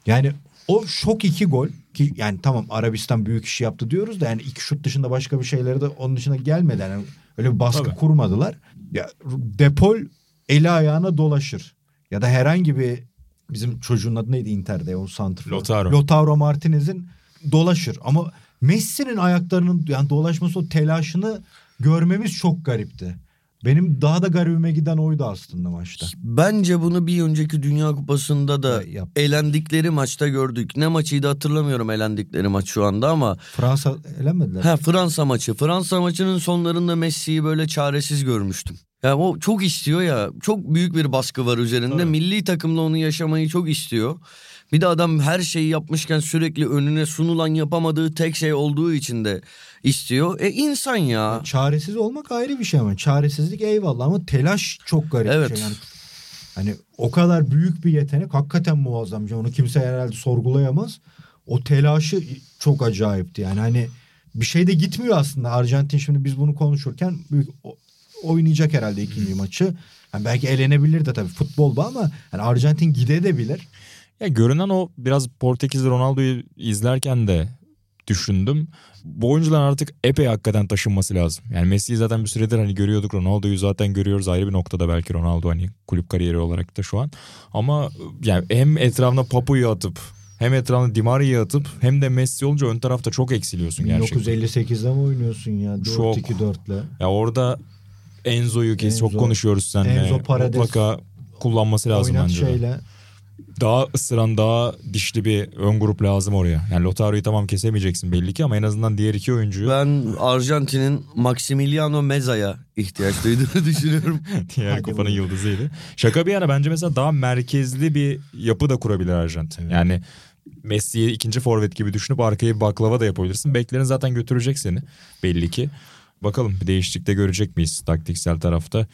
yani o şok iki gol ki yani tamam Arabistan büyük iş yaptı diyoruz da yani iki şut dışında başka bir şeyleri de onun dışına gelmeden yani öyle bir baskı Tabii. kurmadılar. Ya Depol eli ayağına dolaşır ya da herhangi bir bizim çocuğun adı neydi Inter'de o santrfor. Lautaro. Lautaro Martinez'in dolaşır ama Messi'nin ayaklarının yani dolaşması o telaşını görmemiz çok garipti. Benim daha da garibime giden oydu aslında maçta. Bence bunu bir önceki Dünya Kupası'nda da Ya, yap. elendikleri maçta gördük. Ne maçıydı hatırlamıyorum elendikleri maç şu anda ama Fransa elenmediler. Ha Fransa maçı. Fransa maçının sonlarında Messi'yi böyle çaresiz görmüştüm. Ya o çok istiyor ya. Çok büyük bir baskı var üzerinde. Tabii. Milli takımla onu yaşamayı çok istiyor. Bir de adam her şeyi yapmışken sürekli önüne sunulan yapamadığı tek şey olduğu için de istiyor. E insan ya. Çaresiz olmak ayrı bir şey ama çaresizlik eyvallah ama telaş çok garip Evet. bir şey. Yani hani o kadar büyük bir yetenek hakikaten muazzam bir şey. Onu kimse herhalde sorgulayamaz. O telaşı çok acayipti yani hani bir şey de gitmiyor aslında. Arjantin şimdi biz bunu konuşurken büyük oynayacak herhalde ikinci maçı. Yani belki elenebilir de tabii futbol bu ama yani Arjantin gidebilir. Ya görünen o biraz Portekizli Ronaldo'yu izlerken de düşündüm. Bu oyuncuların artık epey hakikaten taşınması lazım. Yani Messi'yi zaten bir süredir hani görüyorduk. Ronaldo'yu zaten görüyoruz ayrı bir noktada belki Ronaldo hani kulüp kariyeri olarak da şu an. Ama yani hem etrafına Papu'yu atıp hem etrafına Di Maria'yı atıp hem de Messi olunca ön tarafta çok eksiliyorsun gerçekten. 1958'de mi oynuyorsun ya? Çok. 4-2-4'le. Ya orada Enzo'yu kes çok Enzo- konuşuyoruz seninle. Enzo Paredes. Mutlaka kullanması lazım Oynat bence. de. Daha ısıran daha dişli bir ön grup lazım oraya. Yani Lautaro'yu tamam kesemeyeceksin belli ki ama en azından diğer iki oyuncuyu Ben Arjantin'in Maximiliano Meza'ya ihtiyaç duyduğunu düşünüyorum. diğer Hadi kupanın yıldızıydı. Şaka bir yana bence mesela daha merkezli bir yapı da kurabilir Arjantin. Yani Messi'yi ikinci forvet gibi düşünüp arkaya bir baklava da yapabilirsin. Beklerin zaten götürecek seni belli ki. Bakalım bir değişiklik de görecek miyiz taktiksel tarafta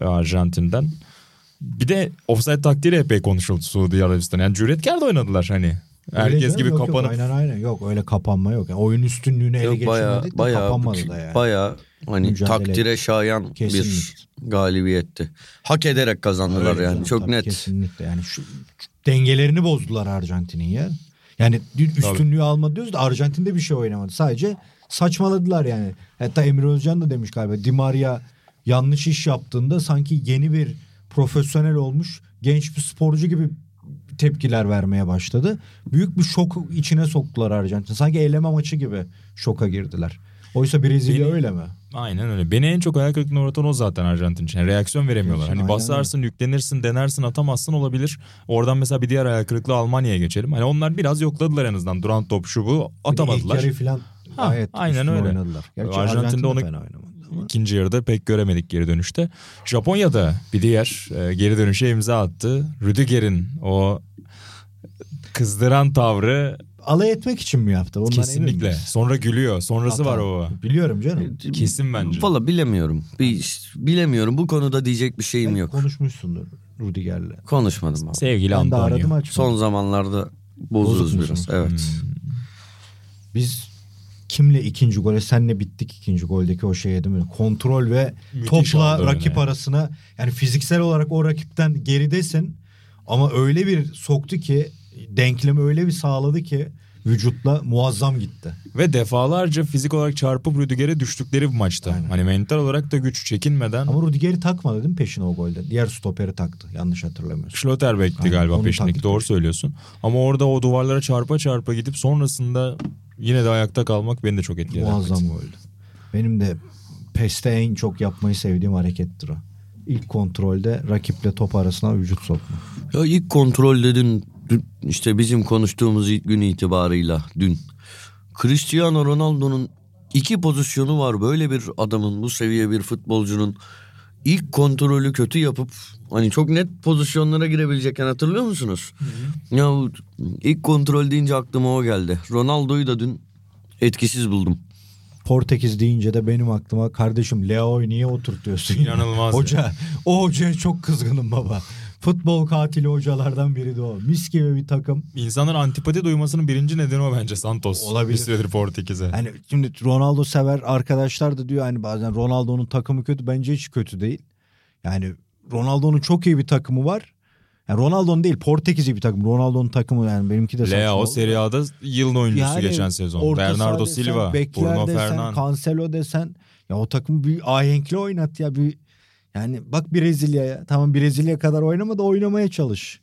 e, Arjantin'den. Bir de offside taktiği de epey konuşuldu Suudi Arabistan. Yani cüretkar da oynadılar hani. Öyle Herkes canım, gibi yok, yok, kapanıp aynen aynen yok öyle kapanma yok. Yani oyun üstünlüğünü ele Yok baya geçirmedik de baya kapanmadı da yani. baya hani Mücadele takdire şayan Kesinlikle. bir galibiyetti. Hak ederek kazandılar Öyle yani canım, çok tabii, net. Kesinlikle yani şu, şu dengelerini bozdular Arjantin'in ya. Yani üstünlüğü almadı diyoruz da Arjantin'de bir şey oynamadı. Sadece saçmaladılar yani. Hatta Emre Özcan da demiş galiba Di Maria yanlış iş yaptığında sanki yeni bir profesyonel olmuş genç bir sporcu gibi tepkiler vermeye başladı. Büyük bir şok içine soktular Arjantin. Sanki eyleme maçı gibi şoka girdiler. Oysa Brezilya Beni- öyle mi? Aynen öyle. Beni en çok hayal kırıklığına uğratan o zaten Arjantin için. Yani reaksiyon veremiyorlar. Aynen Hani basarsın, yüklenirsin, denersin, atamazsın olabilir. Oradan mesela bir diğer hayal kırıklığı Almanya'ya geçelim. Hani onlar biraz yokladılar en azından. Duran top şu bu Bir de ilk atamadılar. yarı falan Ha, aynen öyle. oynadılar. Gerçi Arjantin'de Arjantin onu-. İkinci yarıda pek göremedik geri dönüşte. Japonya'da bir diğer e, geri dönüşe imza attı. Rüdiger'in o kızdıran tavrı Alay etmek için mi yaptı? Ondan kesinlikle. Sonra gülüyor. Sonrası Hata. var o. Biliyorum canım. Kesin bence. Valla bilemiyorum. Bir, bilemiyorum. Bu konuda diyecek bir şeyim Belki yok. Konuşmuşsundur Rudiger'le. Konuşmadım abi. Sevgili Ben Antonio. Son zamanlarda bozuz Bozuk biraz. Evet. Hmm. Biz kimle ikinci gole senle bittik ikinci goldeki o şeye değil mi? Kontrol ve Müthiş topla rakip arasına yani fiziksel olarak o rakipten geridesin ama öyle bir soktu ki denklemi öyle bir sağladı ki vücutla muazzam gitti. Ve defalarca fizik olarak çarpıp Rüdiger'e düştükleri bir maçta. Aynen. Hani mental olarak da güç çekinmeden. Ama Rudiger'i takmadı değil mi peşine o golde? Diğer stoperi taktı yanlış hatırlamıyorsam. Schlotterbeck'ti galiba peşindeki doğru söylüyorsun. Ama orada o duvarlara çarpa çarpa gidip sonrasında yine de ayakta kalmak beni de çok etkiledi. Muazzam goldü. Benim de PES'te en çok yapmayı sevdiğim harekettir o. İlk kontrolde rakiple top arasına vücut sokma. Ya ilk kontrol dedin işte bizim konuştuğumuz ilk gün itibarıyla dün. Cristiano Ronaldo'nun iki pozisyonu var. Böyle bir adamın bu seviye bir futbolcunun ilk kontrolü kötü yapıp hani çok net pozisyonlara girebilecekken hatırlıyor musunuz? Ya bu ilk kontrol deyince aklıma o geldi. Ronaldo'yu da dün etkisiz buldum. Portekiz deyince de benim aklıma kardeşim Leao'yu niye oturtuyorsun? ya? İnanılmaz ya. Hoca, o hocaya çok kızgınım baba. Futbol katili hocalardan biri de o. Mis gibi bir takım. İnsanların antipati duymasının birinci nedeni o bence Santos. Olabilir. Bir süredir Portekiz'e. Hani şimdi Ronaldo sever arkadaşlar da diyor hani bazen Ronaldo'nun takımı kötü. Bence hiç kötü değil. Yani Ronaldo'nun çok iyi bir takımı var. Yani Ronaldo'nun değil Portekiz'i bir takım. Ronaldo'nun takımı yani benimki de Leo. Serie A'da yılın oyuncusu Yani geçen sezon. Bernardo desen, Silva, Bruno desen, Fernandes. Cancelo desen ya o takımı bir ahenkli oynat ya bir yani bak Brezilya'ya tamam Brezilya kadar oynama da oynamaya çalış.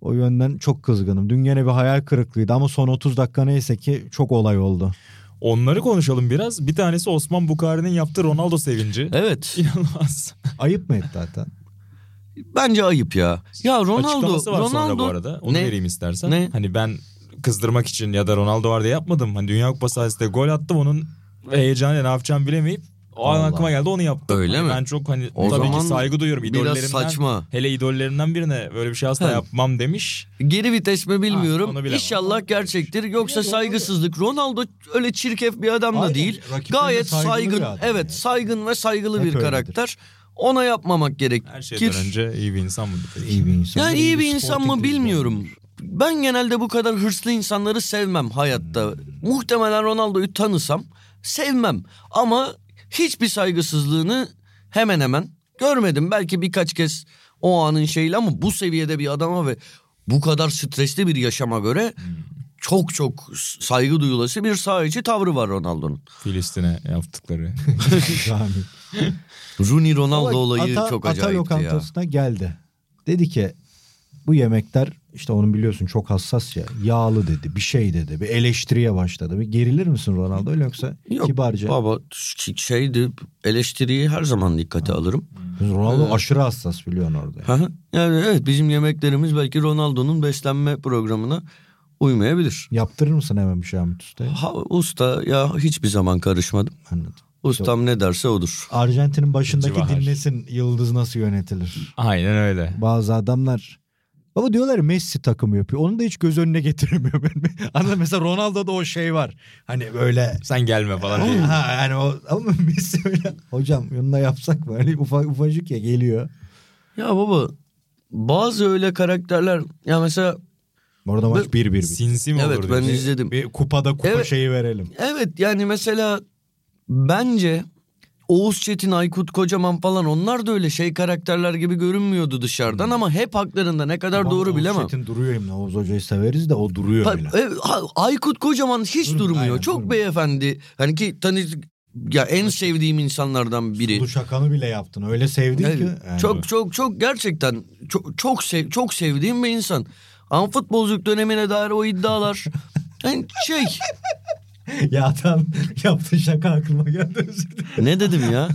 O yönden çok kızgınım. Dün gene bir hayal kırıklığıydı ama son 30 dakika neyse ki çok olay oldu. Onları konuşalım biraz. Bir tanesi Osman Bukari'nin yaptığı Ronaldo sevinci. Evet. İnanılmaz. Ayıp mı etti zaten? Bence ayıp ya. Ya Ronaldo Açıklaması var Ronaldo sonra bu arada. Onu Ne? vereyim istersen. Ne? Hani ben kızdırmak için ya da Ronaldo var diye yapmadım. Hani Dünya Kupası sayesinde gol attım onun heyecanı ne yapacağım bilemeyip o an Allah. aklıma geldi onu yaptım. Öyle Hani mi? Ben çok hani O tabii zaman ki saygı duyuyorum. biraz saçma. Hele idollerinden birine böyle bir şey asla He. yapmam demiş. Geri vites mi bilmiyorum. Ha, onu. İnşallah gerçektir. Yoksa saygısızlık. Ronaldo öyle çirkef bir adam da Aynen. değil. Rakiplerine Gayet saygın. bir Evet, yani. saygın ve saygılı Hep bir öyledir. karakter. Ona yapmamak gerekir. Her şeyden önce iyi bir insan mıdır? peki? İyi bir insan. Yani iyi bir insan mı bilmiyorum. Ben genelde bu kadar hırslı insanları sevmem hayatta. Muhtemelen Ronaldo'yu tanısam sevmem. Ama hiçbir saygısızlığını hemen hemen görmedim. Belki birkaç kez o anın şeyle ama bu seviyede bir adama ve bu kadar stresli bir yaşama göre çok çok saygı duyulası bir saha içi tavrı var Ronaldo'nun. Filistin'e yaptıkları. Rooney Ronaldo Ama olayı ata, çok ata acayipti ya. lokantasına geldi. Dedi ki bu yemekler işte onun biliyorsun çok hassas ya. Yağlı dedi bir şey dedi. Bir eleştiriye başladı. Bir gerilir misin Ronaldo öyle yoksa Yok kibarca. baba şeydi eleştiriyi her zaman dikkate alırım. Ronaldo Ee, aşırı hassas biliyorsun orada. Hı hı. yani evet bizim yemeklerimiz belki Ronaldo'nun beslenme programına uymayabilir. Yaptırır mısın hemen bir şey Ahmet Usta'ya? Ha, usta ya hiçbir zaman karışmadım. Anladım. Ustam ne derse odur. Arjantin'in başındaki Civahar. dinlesin yıldız nasıl yönetilir. Aynen öyle. Bazı adamlar Baba diyorlar Messi takımı yapıyor. Onu da hiç göz önüne getiremiyor. Ben. Anladın? Mesela Ronaldo'da o şey var. Hani böyle Sen gelme falan diye. ha yani o ama Messi öyle. Hocam yanına yapsak mı? Hani ufa, ufacık ya geliyor. Ya baba bazı öyle karakterler ya mesela Orada maç 1-1 bitti. Sinsi mi Evet, olur ben diyorsun? izledim. Bir kupada kupa Evet. şeyi verelim. evet yani mesela bence Oğuz Çetin, Aykut Kocaman falan onlar da öyle şey karakterler gibi görünmüyordu dışarıdan ama hep haklarında ne kadar doğru Oğuz bilemem. Çetin duruyor. Oğuz Hoca'yı severiz de o duruyor Ha, bile. ha, Aykut Kocaman hiç Dur- durmuyor. aynen, Çok durmuyor. beyefendi. Hani ki tanı ya en sevdiğim insanlardan biri. Bu şakanı bile yaptın. Öyle sevdin Evet, ki. yani. çok çok çok gerçekten çok çok sev, çok sevdiğim bir insan. Ama futbolculuk dönemine dair o iddialar yani şey ya tam yaptığın şaka aklıma geldi ne dedim ya?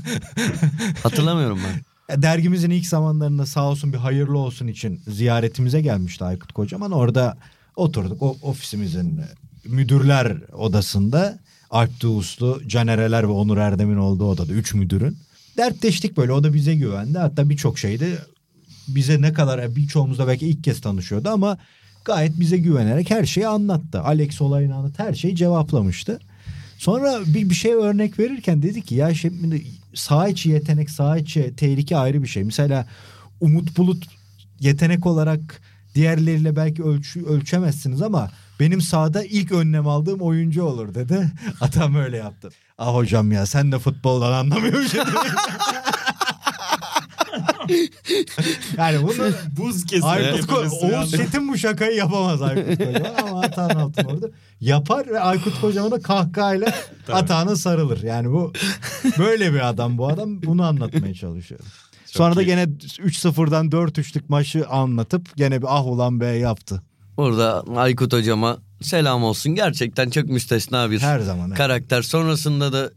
Hatırlamıyorum ben. Dergimizin ilk zamanlarında sağ olsun bir hayırlı olsun için ziyaretimize gelmişti Aykut Kocaman. Orada oturduk o ofisimizin müdürler odasında. Alp Doğuslu, Canereler ve Onur Erdem'in olduğu odada. Üç müdürün. Dertleştik böyle o da bize güvendi. Hatta birçok şeyde bize ne kadar birçoğumuz da belki ilk kez tanışıyordu ama gayet bize güvenerek her şeyi anlattı. Alex olayını anlattı her şeyi cevaplamıştı. Sonra bir, bir şey örnek verirken dedi ki ya şimdi sağ içi yetenek sağ içi tehlike ayrı bir şey. Mesela Umut Bulut yetenek olarak diğerleriyle belki ölçü, ölçemezsiniz ama benim sahada ilk önlem aldığım oyuncu olur dedi. Atam öyle yaptı. Ah hocam ya sen de futboldan anlamıyorsun. yani bunu Buz kesin. Aykut Ko- Oğuz Çetin bu şakayı yapamaz Aykut Kocaman ama Atahan Altınordu yapar ve Aykut Kocaman'a kahkahayla Atahan'a sarılır. Yani bu böyle bir adam bu adam bunu anlatmaya çalışıyor. Sonra da iyi. gene 3-0'dan 4-3'lük maçı anlatıp gene bir ah ulan be yaptı. Orada Aykut hocama selam olsun. Gerçekten çok müstesna bir Her zaman. evet. karakter. Sonrasında da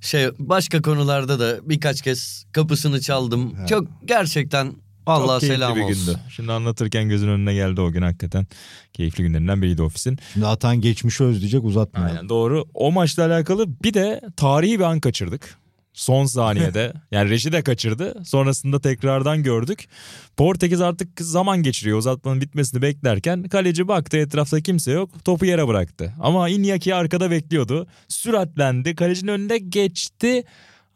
şey başka konularda da birkaç kez kapısını çaldım. Evet. Çok gerçekten Allah selam bir olsun. gündü. Şimdi anlatırken gözün önüne geldi o gün hakikaten. Keyifli günlerinden biriydi ofisin. Şimdi Atahan geçmişi özleyecek uzatmayalım. Aynen doğru. O maçla alakalı bir de tarihi bir an kaçırdık. Son saniyede. yani reji de kaçırdı. Sonrasında tekrardan gördük. Portekiz artık zaman geçiriyor. Uzatmanın bitmesini beklerken kaleci baktı etrafta kimse yok. Topu yere bıraktı. Ama Iñaki arkada bekliyordu. Süratlendi. Kalecinin önünde geçti.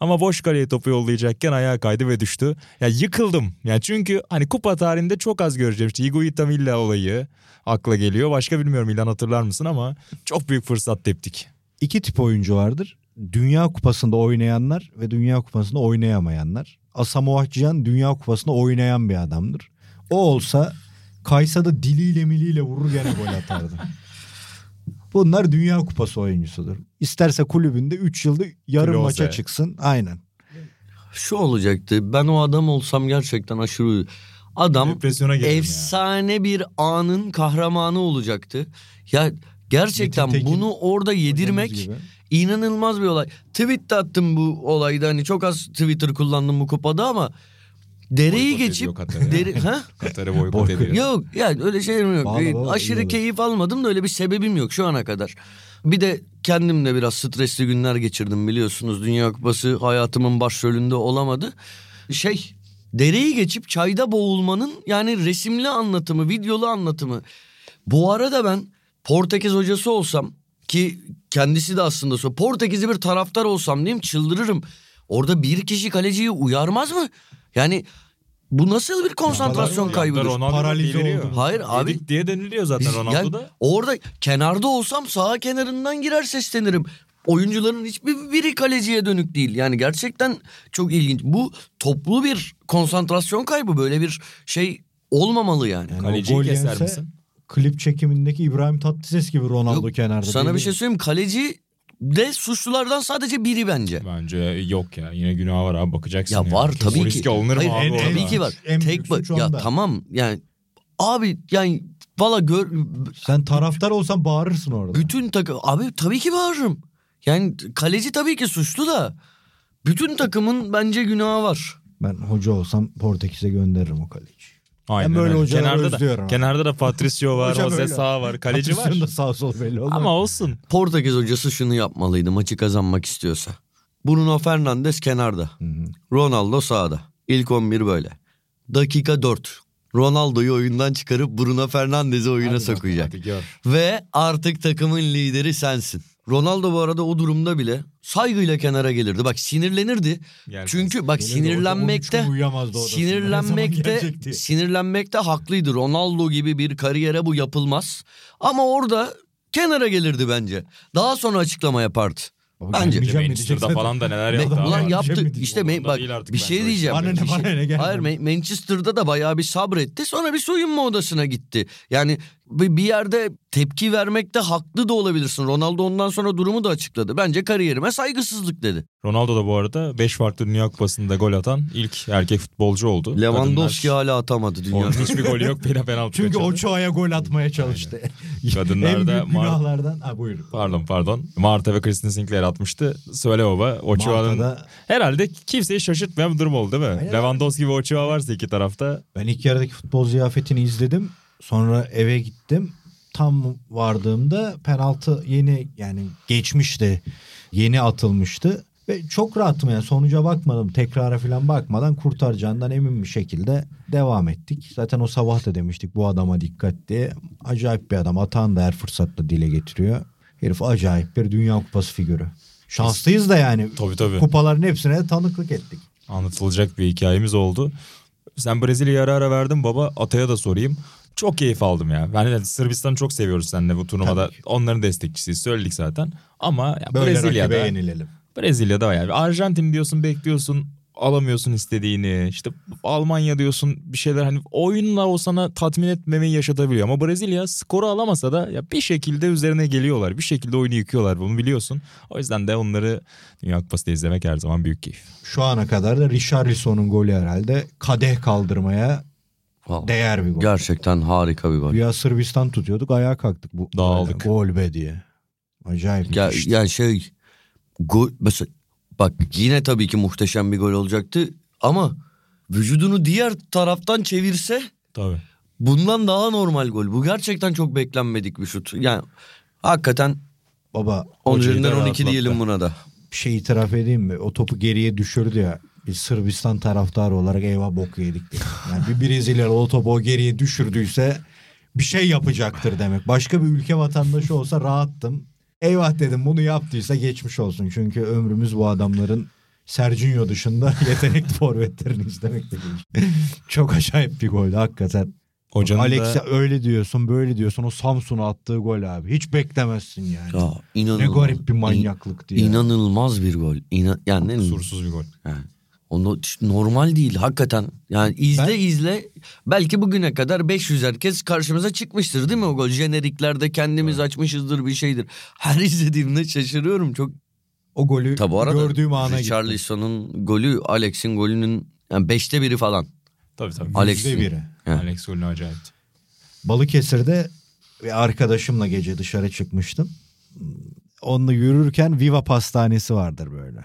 Ama boş kaleye topu yollayacakken ayağa kaydı ve düştü. Ya yıkıldım. Yani çünkü hani kupa tarihinde çok az göreceğim. İşte Higuita Milla olayı akla geliyor. Başka bilmiyorum İlhan hatırlar mısın ama çok büyük fırsat teptik. İki tip oyuncu vardır. Dünya Kupası'nda oynayanlar ve Dünya Kupası'nda oynayamayanlar. Asamoah Gyan Dünya Kupası'nda oynayan bir adamdır. O olsa kaysa da diliyle miliyle vurur gene gol atardı. Bunlar Dünya Kupası oyuncusudur. İsterse kulübünde 3 yılda yarım Klose. maça çıksın. Aynen. Şu olacaktı. Ben o adam olsam gerçekten aşırı adam efsane bir anın kahramanı olacaktı. Ya gerçekten Metin Tekin bunu orada yedirmek. İnanılmaz bir olay. Tweet de attım bu olayda. Hani çok az Twitter kullandım bu kupada ama dereyi Boykot geçip Katar'ı. deri ha? Katar'ı boykot Boykot. ediyor. Yok yani öyle şeyim yok. Vallahi vallahi iyi Aşırı olur. keyif almadım da öyle bir sebebim yok şu ana kadar. Bir de kendim de biraz stresli günler geçirdim biliyorsunuz. Dünya Kupası hayatımın başrolünde olamadı. Şey dereyi geçip çayda boğulmanın yani resimli anlatımı, videolu anlatımı. Bu arada ben Portekiz hocası olsam ki kendisi de aslında so Portekizli bir taraftar olsam diyeyim çıldırırım. Orada bir kişi kaleciyi uyarmaz mı? Yani bu nasıl bir konsantrasyon kaybıdır? Ronaldo Paralize oldu. Hayır abi. Yedik diye deniliyor zaten Biz- Ronaldo yani da. orada kenarda olsam sağ kenarından girer seslenirim. Oyuncuların hiçbir biri kaleciye dönük değil. Yani gerçekten çok ilginç. Bu toplu bir konsantrasyon kaybı. Böyle bir şey olmamalı yani. Yani Kaleciyi keser misin? Klip çekimindeki İbrahim Tatlıses gibi Ronaldo Yok, kenarda. Sana bir şey söyleyeyim. Kaleci de suçlulardan sadece biri bence. Bence yok ya. Yine günah var abi bakacaksın. Ya var tabii O ki. riske alınır mı Hayır, abi en-? Tabii ki var. En Tek ba- suç ya onda. tamam yani abi yani valla gör Sen taraftar olsan bağırırsın orada. bütün takım abi tabii ki bağırırım. Yani kaleci tabii ki suçlu da bütün takımın bence günahı var. Ben hoca olsam Portekiz'e gönderirim o kaleciyi. Aynen Ben böyle öyle. hocaları kenarda özlüyorum da, kenarda da Patricio var, Jose. Sağ var, kaleci var. Pozisyonda sağ sol belli olmaz. Ama olsun. Portekiz hocası şunu yapmalıydı maçı kazanmak istiyorsa. Bruno Fernandes kenarda. Hı hı. Ronaldo sağda. İlk 11 böyle. Dakika 4. Ronaldo'yu oyundan çıkarıp Bruno Fernandes'i oyuna Hadi bakalım, sokacak. hadi gör. Ve artık takımın lideri sensin. Ronaldo bu arada o durumda bile saygıyla kenara gelirdi. Bak sinirlenirdi. Gelmez. Çünkü bak Gelirdi, orada 13 sinirlenmekte sinirlenmekte sinirlenmekte haklıydı. Ronaldo gibi bir kariyere bu yapılmaz. Ama orada kenara gelirdi bence. Daha sonra açıklama yapardı. Bence. Manchester'da falan da neler Me- yaptı. Ulan Ulan yaptı işte me- bak bir şey diyeceğim. Bana ne, bana ne, Hayır Manchester'da da bayağı bir sabretti. Sonra bir soyunma odasına gitti. Yani bir bir yerde tepki vermekte haklı da olabilirsin. Ronaldo ondan sonra durumu da açıkladı. Bence kariyerime saygısızlık dedi. Ronaldo da bu arada 5 farklı Dünya Kupası'nda gol atan ilk erkek futbolcu oldu. Lewandowski Kadınlar- hala atamadı dünya. Onun hiçbir golü yok. Pena penaltı Çünkü kaçırdı. Ochoa'ya gol atmaya çalıştı. Kadınlarda en büyük Mar- günahlardan. Ha buyur. Pardon pardon. Marta ve Kristen Sinclair atmıştı. Söyle baba. Ochoa'nın Marta'da herhalde kimseyi şaşırtmayan bir durum oldu değil mi? Aynen. Lewandowski ve Ochoa varsa iki tarafta. Ben ilk yarıdaki futbol ziyafetini izledim. Sonra eve gittim. Tam vardığımda penaltı yeni yani geçmişti. Yeni atılmıştı. Ve çok rahatım yani sonuca bakmadım. Tekrara falan bakmadan kurtaracağından emin bir şekilde devam ettik. Zaten o sabah da demiştik bu adama dikkat diye. Acayip bir adam. Atan da her fırsatta dile getiriyor. Herif acayip bir Dünya Kupası figürü. Şanslıyız da yani. Tabii tabii. Kupaların hepsine de tanıklık ettik. Anlatılacak bir hikayemiz oldu. Sen Brezilya'ya ara ara verdin baba. Atay'a da sorayım. Çok keyif aldım ya. Ben de Sırbistan'ı çok seviyoruz seninle bu turnuvada. Tabii. Onların destekçisiyiz söyledik zaten. Ama ya Böyle Brezilya'da yenilelim. Brezilya'da yani Arjantin diyorsun bekliyorsun alamıyorsun istediğini. İşte Almanya diyorsun bir şeyler hani oyunla o sana tatmin etmemeyi yaşatabiliyor. Ama Brezilya skoru alamasa da ya bir şekilde üzerine geliyorlar. Bir şekilde oyunu yıkıyorlar bunu biliyorsun. O yüzden de onları Dünya Kupası'da izlemek her zaman büyük keyif. Şu ana kadar da Richarlison'un golü herhalde kadeh kaldırmaya Vallahi değer bir gol. Gerçekten harika bir gol. Güya Sırbistan tutuyorduk ayağa kalktık bu. Dağıldık. Gol be diye. Acayip. Ya, müthişti. yani şey gol mesela bak yine tabii ki muhteşem bir gol olacaktı ama vücudunu diğer taraftan çevirse Tabii. bundan daha normal gol. Bu gerçekten çok beklenmedik bir şut. Yani hakikaten Baba 10 hocayı da üzerinden 12 rahatlattı. diyelim buna da. Bir şey itiraf edeyim mi? O topu geriye düşürdü ya. Biz Sırbistan taraftarı olarak eyvah bok yedik. Yani bir Brezilyalı o topu o geriye düşürdüyse bir şey yapacaktır demek. Başka bir ülke vatandaşı olsa rahattım. Eyvah dedim bunu yaptıysa geçmiş olsun. Çünkü ömrümüz bu adamların Serginho dışında yetenekli forvetlerini izlemekte geçti. Çok acayip bir goldü hakikaten. Hocanın Alex'e da öyle diyorsun böyle diyorsun o Samsun'a attığı gol abi. Hiç beklemezsin yani. Ya inanılmaz. ne garip bir manyaklıktı ya. İnanılmaz bir gol. İna, yani ne kusursuz bir gol. Yani, onu normal değil hakikaten. Yani izle Ben- izle. Belki bugüne kadar 500 herkes karşımıza çıkmıştır değil mi o gol? Jeneriklerde kendimiz açmışızdır bir şeydir. Her izlediğimde şaşırıyorum çok. O golü Tabi arada gördüğüm ana. Richarlison'un golü Alex'in golünün yani beşte biri falan. Tabii tabii. Alex- Yüzde biri. Heh. Alex golünü acayipti. Balıkesir'de bir arkadaşımla gece dışarı çıkmıştım. Onunla yürürken Viva Pastanesi vardır böyle.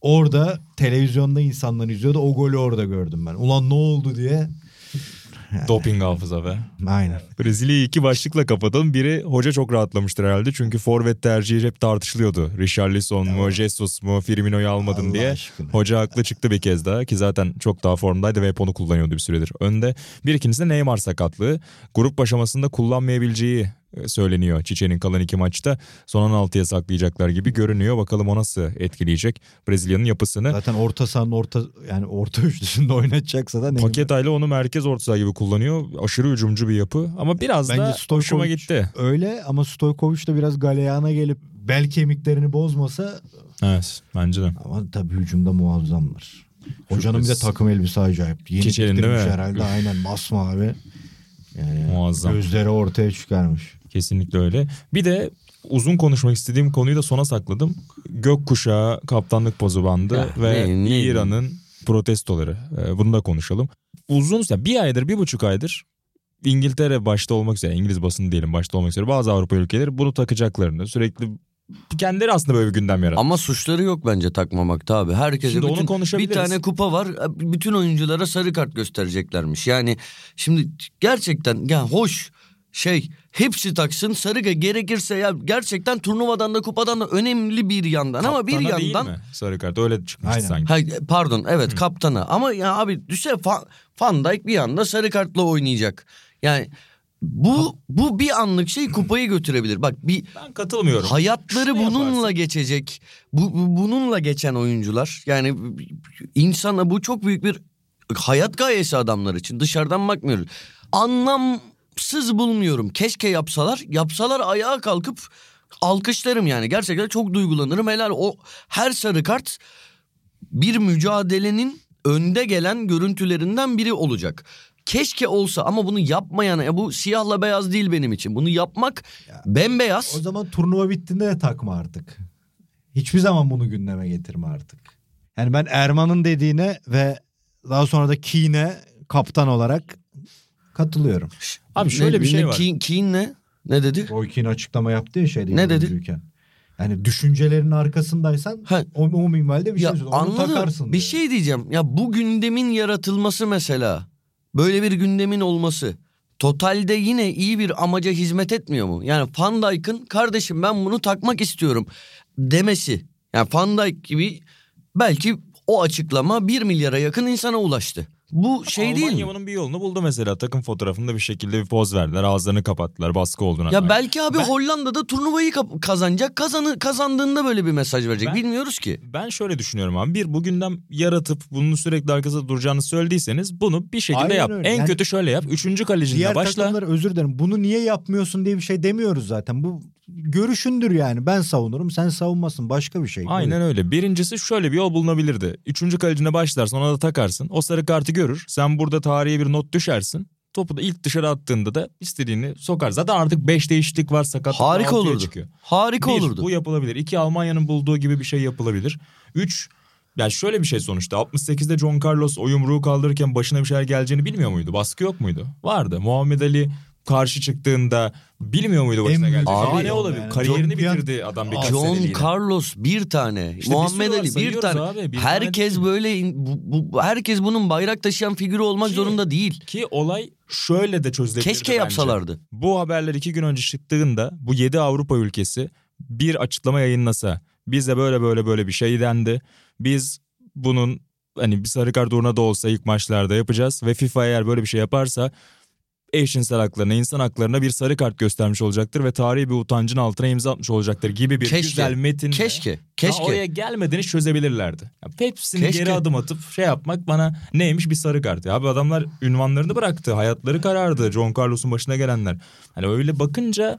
Orada televizyonda insanlar izliyordu. O golü orada gördüm ben. Ulan ne oldu diye. Doping hafıza be. Aynen. Brezilya'yı iki başlıkla kapatalım. Biri hoca çok rahatlamıştır herhalde. Çünkü forvet tercihi hep tartışılıyordu. Richarlison mu, Jesus mu, Firmino'yu almadın Allah diye. aşkına. Hoca haklı çıktı bir kez daha ki zaten çok daha formdaydı ve hep onu kullanıyordu bir süredir. Önde bir ikincisi de Neymar sakatlığı. Grup aşamasında kullanmayabileceği söyleniyor Çiçek'in kalan iki maçta. Son 16'ya saklayacaklar gibi görünüyor. Bakalım o nasıl etkileyecek Brezilya'nın yapısını. Zaten orta sahanın orta yani orta üçlüsünde oynatacaksa da Neymar. Paketay'la onu merkez orta saha gibi kullanıyor. Aşırı hücumcu bir yapı ama biraz Bence da hoşuma Stojkovic gitti. öyle ama Stojkovic de biraz galeyana gelip bel kemiklerini bozmasa Evet bence de. ama tabii hücumda muazzamlar. Hocanın bir de takım elbise acayip. Yeni Çiçeğin değil mi? herhalde aynen masmavi. Yani Muazzam. Gözleri ortaya çıkarmış. Kesinlikle öyle. Bir de uzun konuşmak istediğim konuyu da sona sakladım. Gökkuşağı kaptanlık pozu bandı Ya, ve ne- ne- İran'ın protestoları. Ee, bunu da konuşalım. Uzun ya bir aydır bir buçuk aydır İngiltere başta olmak üzere İngiliz basını diyelim başta olmak üzere bazı Avrupa ülkeleri bunu takacaklarını sürekli kendileri aslında böyle bir gündem yarattı. Ama suçları yok bence takmamakta abi. Herkese Şimdi onu bütün, bir konuşabiliriz. tane kupa var. Bütün oyunculara sarı kart göstereceklermiş. Yani şimdi gerçekten ya hoş şey hepsi taksın sarı kart gerekirse ya gerçekten turnuvadan da kupadan da önemli bir yandan ama bir Kaptana yandan değil mi? Sarı kart öyle çıkmıştı Aynen. sanki. Hayır, pardon evet kaptana ama ya abi düşse Fa- Van Dijk bir anda sarı kartla oynayacak. Yani bu bu bir anlık şey kupayı götürebilir. Bak bir Ben katılmıyorum. Hayatları Şunu bununla yaparsın. geçecek. Bu, bu- bununla geçen oyuncular. Yani insana bu çok büyük bir hayat gayesi adamlar için. Dışarıdan bakmıyoruz. Anlamsız bulmuyorum. Keşke yapsalar. Yapsalar ayağa kalkıp alkışlarım yani. Gerçekten çok duygulanırım. Helal o her sarı kart bir mücadelenin önde gelen görüntülerinden biri olacak. keşke olsa ama bunu yapmayana ya bu siyahla beyaz değil benim için. Bunu yapmak bembeyaz. O zaman turnuva bittiğinde de takma artık. Hiçbir zaman bunu gündeme getirme artık. Yani ben Erman'ın dediğine ve daha sonra da Keane'e kaptan olarak katılıyorum. Abi şöyle Ne- bir şey ne- var. Keane, Keane ne? Ne dedi? Roy Keane açıklama yaptı ya şeyde. Ne dedi? yorumcuyken. Yani düşüncelerin arkasındaysan Ha. o, o minvalde bir Ya şey söylüyor. Onu anladım. takarsın. Bir diyor. şey diyeceğim. Ya bu gündemin yaratılması mesela. Böyle bir gündemin olması. Totalde yine iyi bir amaca hizmet etmiyor mu? Yani Van Dijk'ın kardeşim ben bunu takmak istiyorum demesi. Yani Van Dijk gibi belki o açıklama 1 milyara yakın insana ulaştı. Bu şey değil Almanya mi? bunun bir yolunu buldu mesela. Takım fotoğrafında bir şekilde bir poz verdiler. Ağızlarını kapattılar baskı olduğuna. Ya dair. belki abi Ben- Hollanda'da turnuvayı kazanacak. Kazanı kazandığında böyle bir mesaj verecek. Ben- Bilmiyoruz ki. Ben şöyle düşünüyorum abi. Bir bu gündem yaratıp bunun sürekli arkasında duracağını söylediyseniz bunu bir şekilde Aynen yap. öyle. En Yani- kötü şöyle yap. Üçüncü kalecinle Diğer başla. takımlara özür dilerim. Bunu niye yapmıyorsun diye bir şey demiyoruz zaten. Bu görüşündür yani. Ben savunurum sen savunmasın. Başka bir şey. Aynen öyle. Birincisi şöyle bir yol bulunabilirdi. Üçüncü kalecine başlarsın ona da takarsın. O sarı kartı görür. Sen burada tarihe bir not düşersin. Topu da ilk dışarı attığında da istediğini sokar. Zaten artık 5 değişiklik var sakatlık Harika olurdu. çıkıyor. Harika Bir, olurdu. bu yapılabilir. İki Almanya'nın bulduğu gibi bir şey yapılabilir. Üç yani şöyle bir şey sonuçta 68'de John Carlos o yumruğu kaldırırken başına bir şeyler geleceğini bilmiyor muydu? Baskı yok muydu? Vardı. Muhammed Ali karşı çıktığında bilmiyor muydu başına geleceğini? Abi, ne olabilir? yani Kariyerini John- bir bitirdi adam birkaç John seneliğine. Carlos bir tane. İşte bir Muhammed var, Ali bir tane. abi, bir herkes tane böyle bu, bu- herkes bunun bayrak taşıyan figürü olmak Ki- zorunda değil. Ki olay şöyle de çözülebilirdi Keşke bence. yapsalardı. Bu haberler iki gün önce çıktığında bu 7 Avrupa ülkesi bir açıklama yayınlasa bize böyle böyle böyle bir şey dendi. Biz bunun hani bir sarı kart uğruna da olsa ilk maçlarda yapacağız ve FIFA eğer böyle bir şey yaparsa eşcinsel haklarına, insan haklarına bir sarı kart göstermiş olacaktır ve tarihi bir utancın altına imza atmış olacaktır gibi bir Keşke. güzel metinle. Keşke. Keşke. oraya gelmeden hiç çözebilirlerdi. Ya hepsini Keşke. geri adım atıp şey yapmak bana neymiş bir sarı kart. Ya abi adamlar ünvanlarını bıraktı. Hayatları karardı. John Carlos'un başına gelenler. Hani öyle bakınca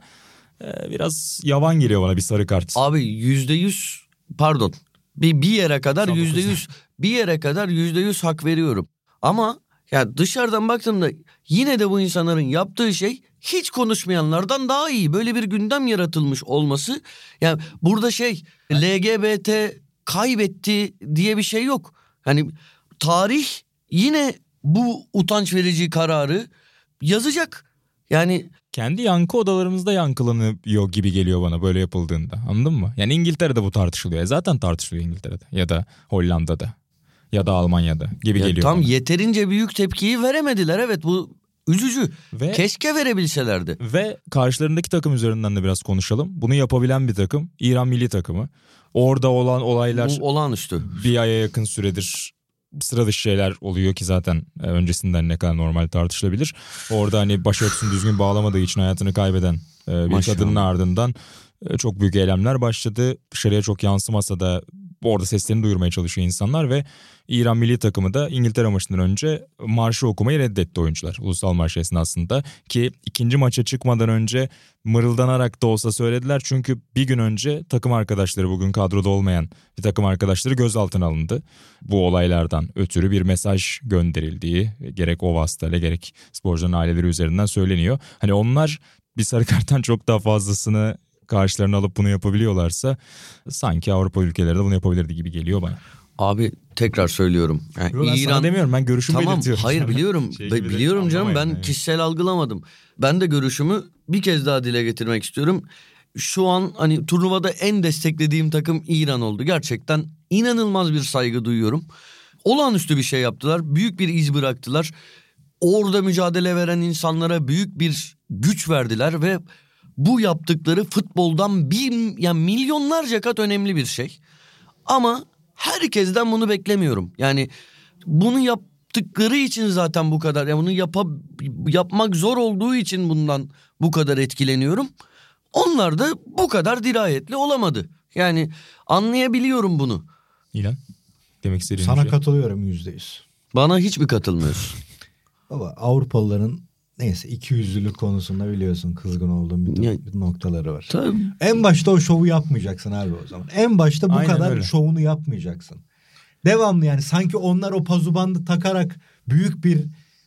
e, biraz yavan geliyor bana bir sarı kart. Abi yüzde yüz pardon bir, bir yere kadar yüzde yüz bir yere kadar yüzde yüz hak veriyorum. Ama ya dışarıdan baktığımda yine de bu insanların yaptığı şey hiç konuşmayanlardan daha iyi. Böyle bir gündem yaratılmış olması. Yani burada şey LGBT kaybetti diye bir şey yok. Hani tarih yine bu utanç verici kararı yazacak. Yani Kendi yankı odalarımızda yankılanıyor gibi geliyor bana böyle yapıldığında. Anladın mı? Yani İngiltere'de bu tartışılıyor. E Zaten tartışılıyor İngiltere'de ya da Hollanda'da ya da Almanya'da gibi ya geliyor tam bana. yeterince büyük tepkiyi veremediler. Evet bu üzücü. Ve Keşke verebilselerdi. Ve karşılarındaki takım üzerinden de biraz konuşalım. Bunu yapabilen bir takım İran milli takımı. Orada olan olaylar Bu olağanüstü. bir aya yakın süredir sıra dışı şeyler oluyor ki zaten e, öncesinden ne kadar normal tartışılabilir. Orada hani başörtüsünü düzgün bağlamadığı için hayatını kaybeden e, bir Maşallah. kadının ardından e, çok büyük eylemler başladı. Dışarıya çok yansımasa da orada seslerini duyurmaya çalışıyor insanlar ve İran milli takımı da İngiltere maçından önce marşı okumayı reddetti oyuncular. Ulusal marş esnasında ki ikinci maça çıkmadan önce mırıldanarak da olsa söylediler. Çünkü bir gün önce takım arkadaşları bugün kadroda olmayan bir takım arkadaşları gözaltına alındı. Bu olaylardan ötürü bir mesaj gönderildiği gerek o vasıtayla gerek sporcuların aileleri üzerinden söyleniyor. Hani onlar bir sarı karttan çok daha fazlasını karşılarına alıp bunu yapabiliyorlarsa sanki Avrupa ülkeleri de bunu yapabilirdi gibi geliyor bana. Abi tekrar söylüyorum. Yani Yo, ben sana demiyorum ben görüşümü Tamam belirtiyorum. hayır biliyorum. Şey Be- biliyorum canım ben yani. kişisel algılamadım. Ben de görüşümü bir kez daha dile getirmek istiyorum. Şu an hani turnuvada en desteklediğim takım İran oldu. Gerçekten inanılmaz bir saygı duyuyorum. Olağanüstü bir şey yaptılar. Büyük bir iz bıraktılar. Orada mücadele veren insanlara büyük bir güç verdiler ve bu yaptıkları futboldan bir yani milyonlarca kat önemli bir şey. Ama herkesten bunu beklemiyorum. Yani bunu yaptıkları için zaten bu kadar. Yani bunu yapa, yapmak zor olduğu için bundan bu kadar etkileniyorum. Onlar da bu kadar dirayetli olamadı. Yani anlayabiliyorum bunu. İlan demek istediğin Sana şey. katılıyorum yüzde yüz. Bana hiç mi katılmıyorsun? Baba Avrupalıların neyse iki yüzlülük konusunda biliyorsun kızgın olduğum bir, Ya- noktaları var. Tabii. En başta o şovu yapmayacaksın abi o zaman. En başta bu Aynen kadar öyle. şovunu yapmayacaksın. Devamlı yani sanki onlar o pazubandı takarak büyük bir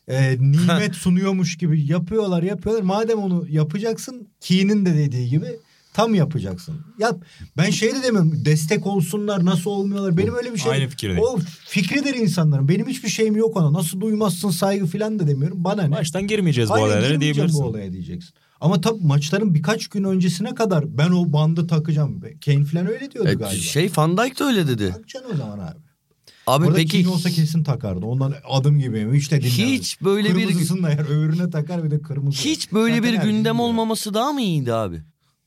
e, nimet sunuyormuş gibi yapıyorlar yapıyorlar. Madem onu yapacaksın Key'nin de dediği gibi tam yapacaksın. Yap. Ben şey de demiyorum destek olsunlar nasıl olmuyorlar. Benim öyle bir şey. Aynı fikirdeyim. O fikridir insanların. Benim hiçbir şeyim yok ona. Nasıl duymazsın saygı falan da demiyorum. Bana ne? Baştan girmeyeceğiz bu olaylara girmeyeceğim diyebilirsin. bu olaya diyeceksin. Ama tabii maçların birkaç gün öncesine kadar ben o bandı takacağım. Kane falan öyle diyordu E, galiba. şey Van Dijk de öyle dedi. Takacaksın o zaman abi. Abi Orada peki Kane olsa kesin takardı. Ondan adım gibi hiç de dinlemez. hiç böyle bir Kırmızısını da yer öbürüne takar bir de kırmızı. hiç böyle Zaten bir gündem olmaması daha mı iyiydi abi?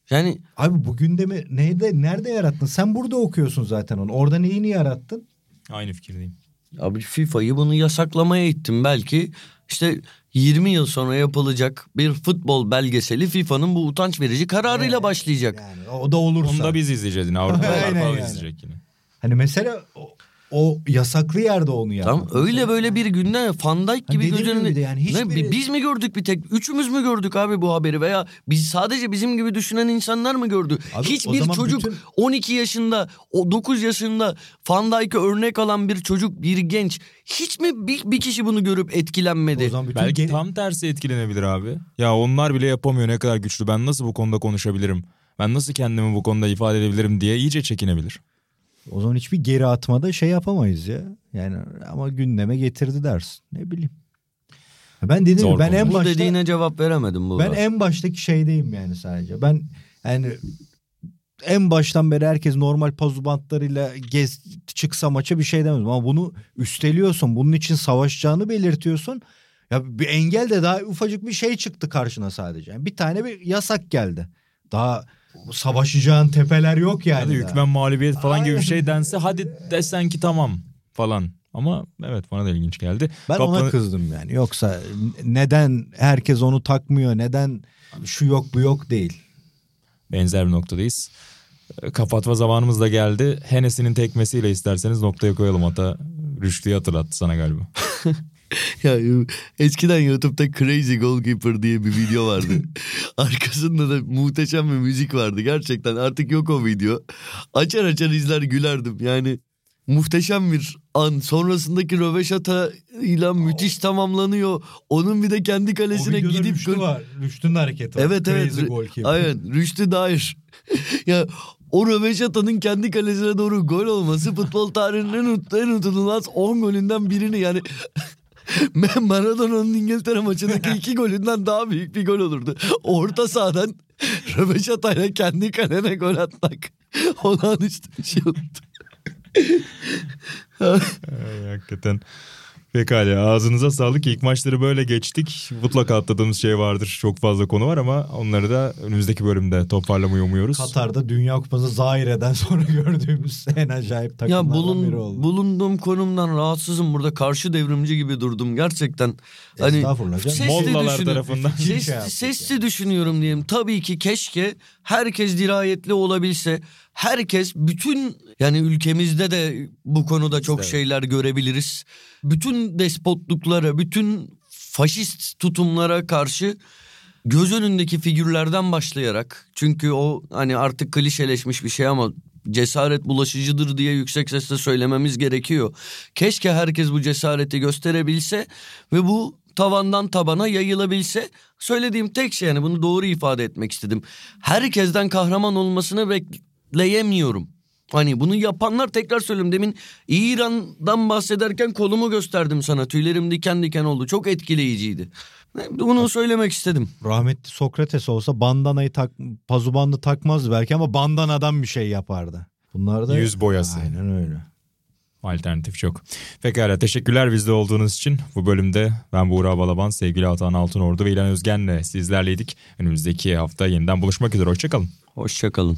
Yani Abi bu gündemi neyde, nerede yarattın? Sen burada okuyorsun zaten onu. Orada neyini yarattın? Aynı fikirdeyim. Abi FIFA'yı bunu yasaklamaya ittim. Belki işte 20 yıl sonra yapılacak bir futbol belgeseli FIFA'nın bu utanç verici kararıyla başlayacak. Yani o da olursa. Onu da biz izleyeceğiz yine. Avrupalılar Aynen falan yani. izleyecek yine. Hani mesela o, yasaklı yerde onu yapmak. Tamam öyle böyle bir gündem Van Dijk gibi dediğim göz önünde. gibi de yani Ne, hiçbiri- biz mi gördük bir tek? Üçümüz mü gördük abi bu haberi veya biz sadece bizim gibi düşünen insanlar mı gördü? Abi, Hiçbir çocuk bütün- 12 yaşında, o 9 yaşında Van Dijk'e örnek alan bir çocuk, bir genç hiç mi bir, bir kişi bunu görüp etkilenmedi? O zaman bütün Belki geri- tam tersi etkilenebilir abi. Ya onlar bile yapamıyor ne kadar güçlü. Ben nasıl bu konuda konuşabilirim? Ben nasıl kendimi bu konuda ifade edebilirim diye iyice çekinebilir. O zaman hiçbir geri atmada şey yapamayız ya. Yani ama gündeme getirdi dersin. Ne bileyim. Ben dedim Zor ben konu. en bu başta dediğine cevap veremedim bu. ben en baştaki şeydeyim yani sadece. Ben yani en baştan beri herkes normal pazu bantlarıyla gez çıksa maça bir şey demez ama bunu üsteliyorsun. Bunun için savaşacağını belirtiyorsun. Ya bir engel de daha ufacık bir şey çıktı karşına sadece. Yani bir tane bir yasak geldi. Daha savaşacağın tepeler yok yani. Hadi daha. hükmen mağlubiyet falan gibi bir Aynen. şey dense hadi desen ki tamam falan. Ama evet bana da ilginç geldi. Ben ona Kaplan- kızdım yani. Yoksa neden herkes onu takmıyor? Neden şu yok bu yok değil. benzer bir noktadayız. Ee, Kapatma zamanımız da geldi. Hennessy'nin tekmesiyle isterseniz noktaya koyalım. Hatta Rüştü'yü hatırlattı sana galiba. Ya eskiden YouTube'da Crazy Goalkeeper diye bir video vardı. Arkasında da muhteşem bir müzik vardı. Gerçekten artık yok o video. Açar açar izler gülerdim. Yani muhteşem bir an. Sonrasındaki röveşata ile müthiş tamamlanıyor. Onun bir de kendi kalesine gidip gol- var. Rüştü'nün hareketi Evet evet. Aynen Rüştü Dair. ya o Röveşata'nın kendi kalesine doğru gol olması futbol tarihinin en, unut- en unutulmaz 10 golünden birini yani Maradona'nın İngiltere maçındaki iki golünden daha büyük bir gol olurdu. Orta sahadan Röveşata'yla kendi kalene gol atmak olağanüstü bir şey oldu. Ay, hakikaten. Pekala ağzınıza sağlık. İlk maçları böyle geçtik. Mutlaka atladığımız şey vardır. Çok fazla konu var ama onları da önümüzdeki bölümde toparlamayı umuyoruz. Katar'da Dünya Kupası Zahire'den sonra gördüğümüz en acayip takımlardan Ya bulun, biri oldu. bulunduğum konumdan rahatsızım burada karşı devrimci gibi durdum gerçekten. Hani sesli Mollalar tarafından. Şey Ses, yaptık sesli düşünüyorum diyeyim. Tabii ki keşke herkes dirayetli olabilse. Herkes bütün yani ülkemizde de bu konuda çok Evet. şeyler görebiliriz. Bütün despotluklara, bütün faşist tutumlara karşı göz önündeki figürlerden başlayarak çünkü o hani artık klişeleşmiş bir şey ama cesaret bulaşıcıdır diye yüksek sesle söylememiz gerekiyor. Keşke herkes bu cesareti gösterebilse ve bu tavandan tabana yayılabilse söylediğim tek şey yani bunu doğru ifade etmek istedim. Herkesten kahraman olmasını bekleyemiyorum. Hani bunu yapanlar tekrar söylüyorum demin İran'dan bahsederken kolumu gösterdim sana tüylerim diken diken oldu çok etkileyiciydi. Bunu söylemek istedim. Rahmetli Sokrates olsa bandanayı tak, pazu bandı takmazdı belki ama bandanadan bir şey yapardı. Bunlar da Yüz boyası. Aynen öyle. Alternatif çok. Pekala teşekkürler bizde olduğunuz için. Bu bölümde ben Buğra Balaban, sevgili Atan Altınordu ve İlhan Özgen'le sizlerleydik. Önümüzdeki hafta yeniden buluşmak üzere. Hoşçakalın. Hoşçakalın.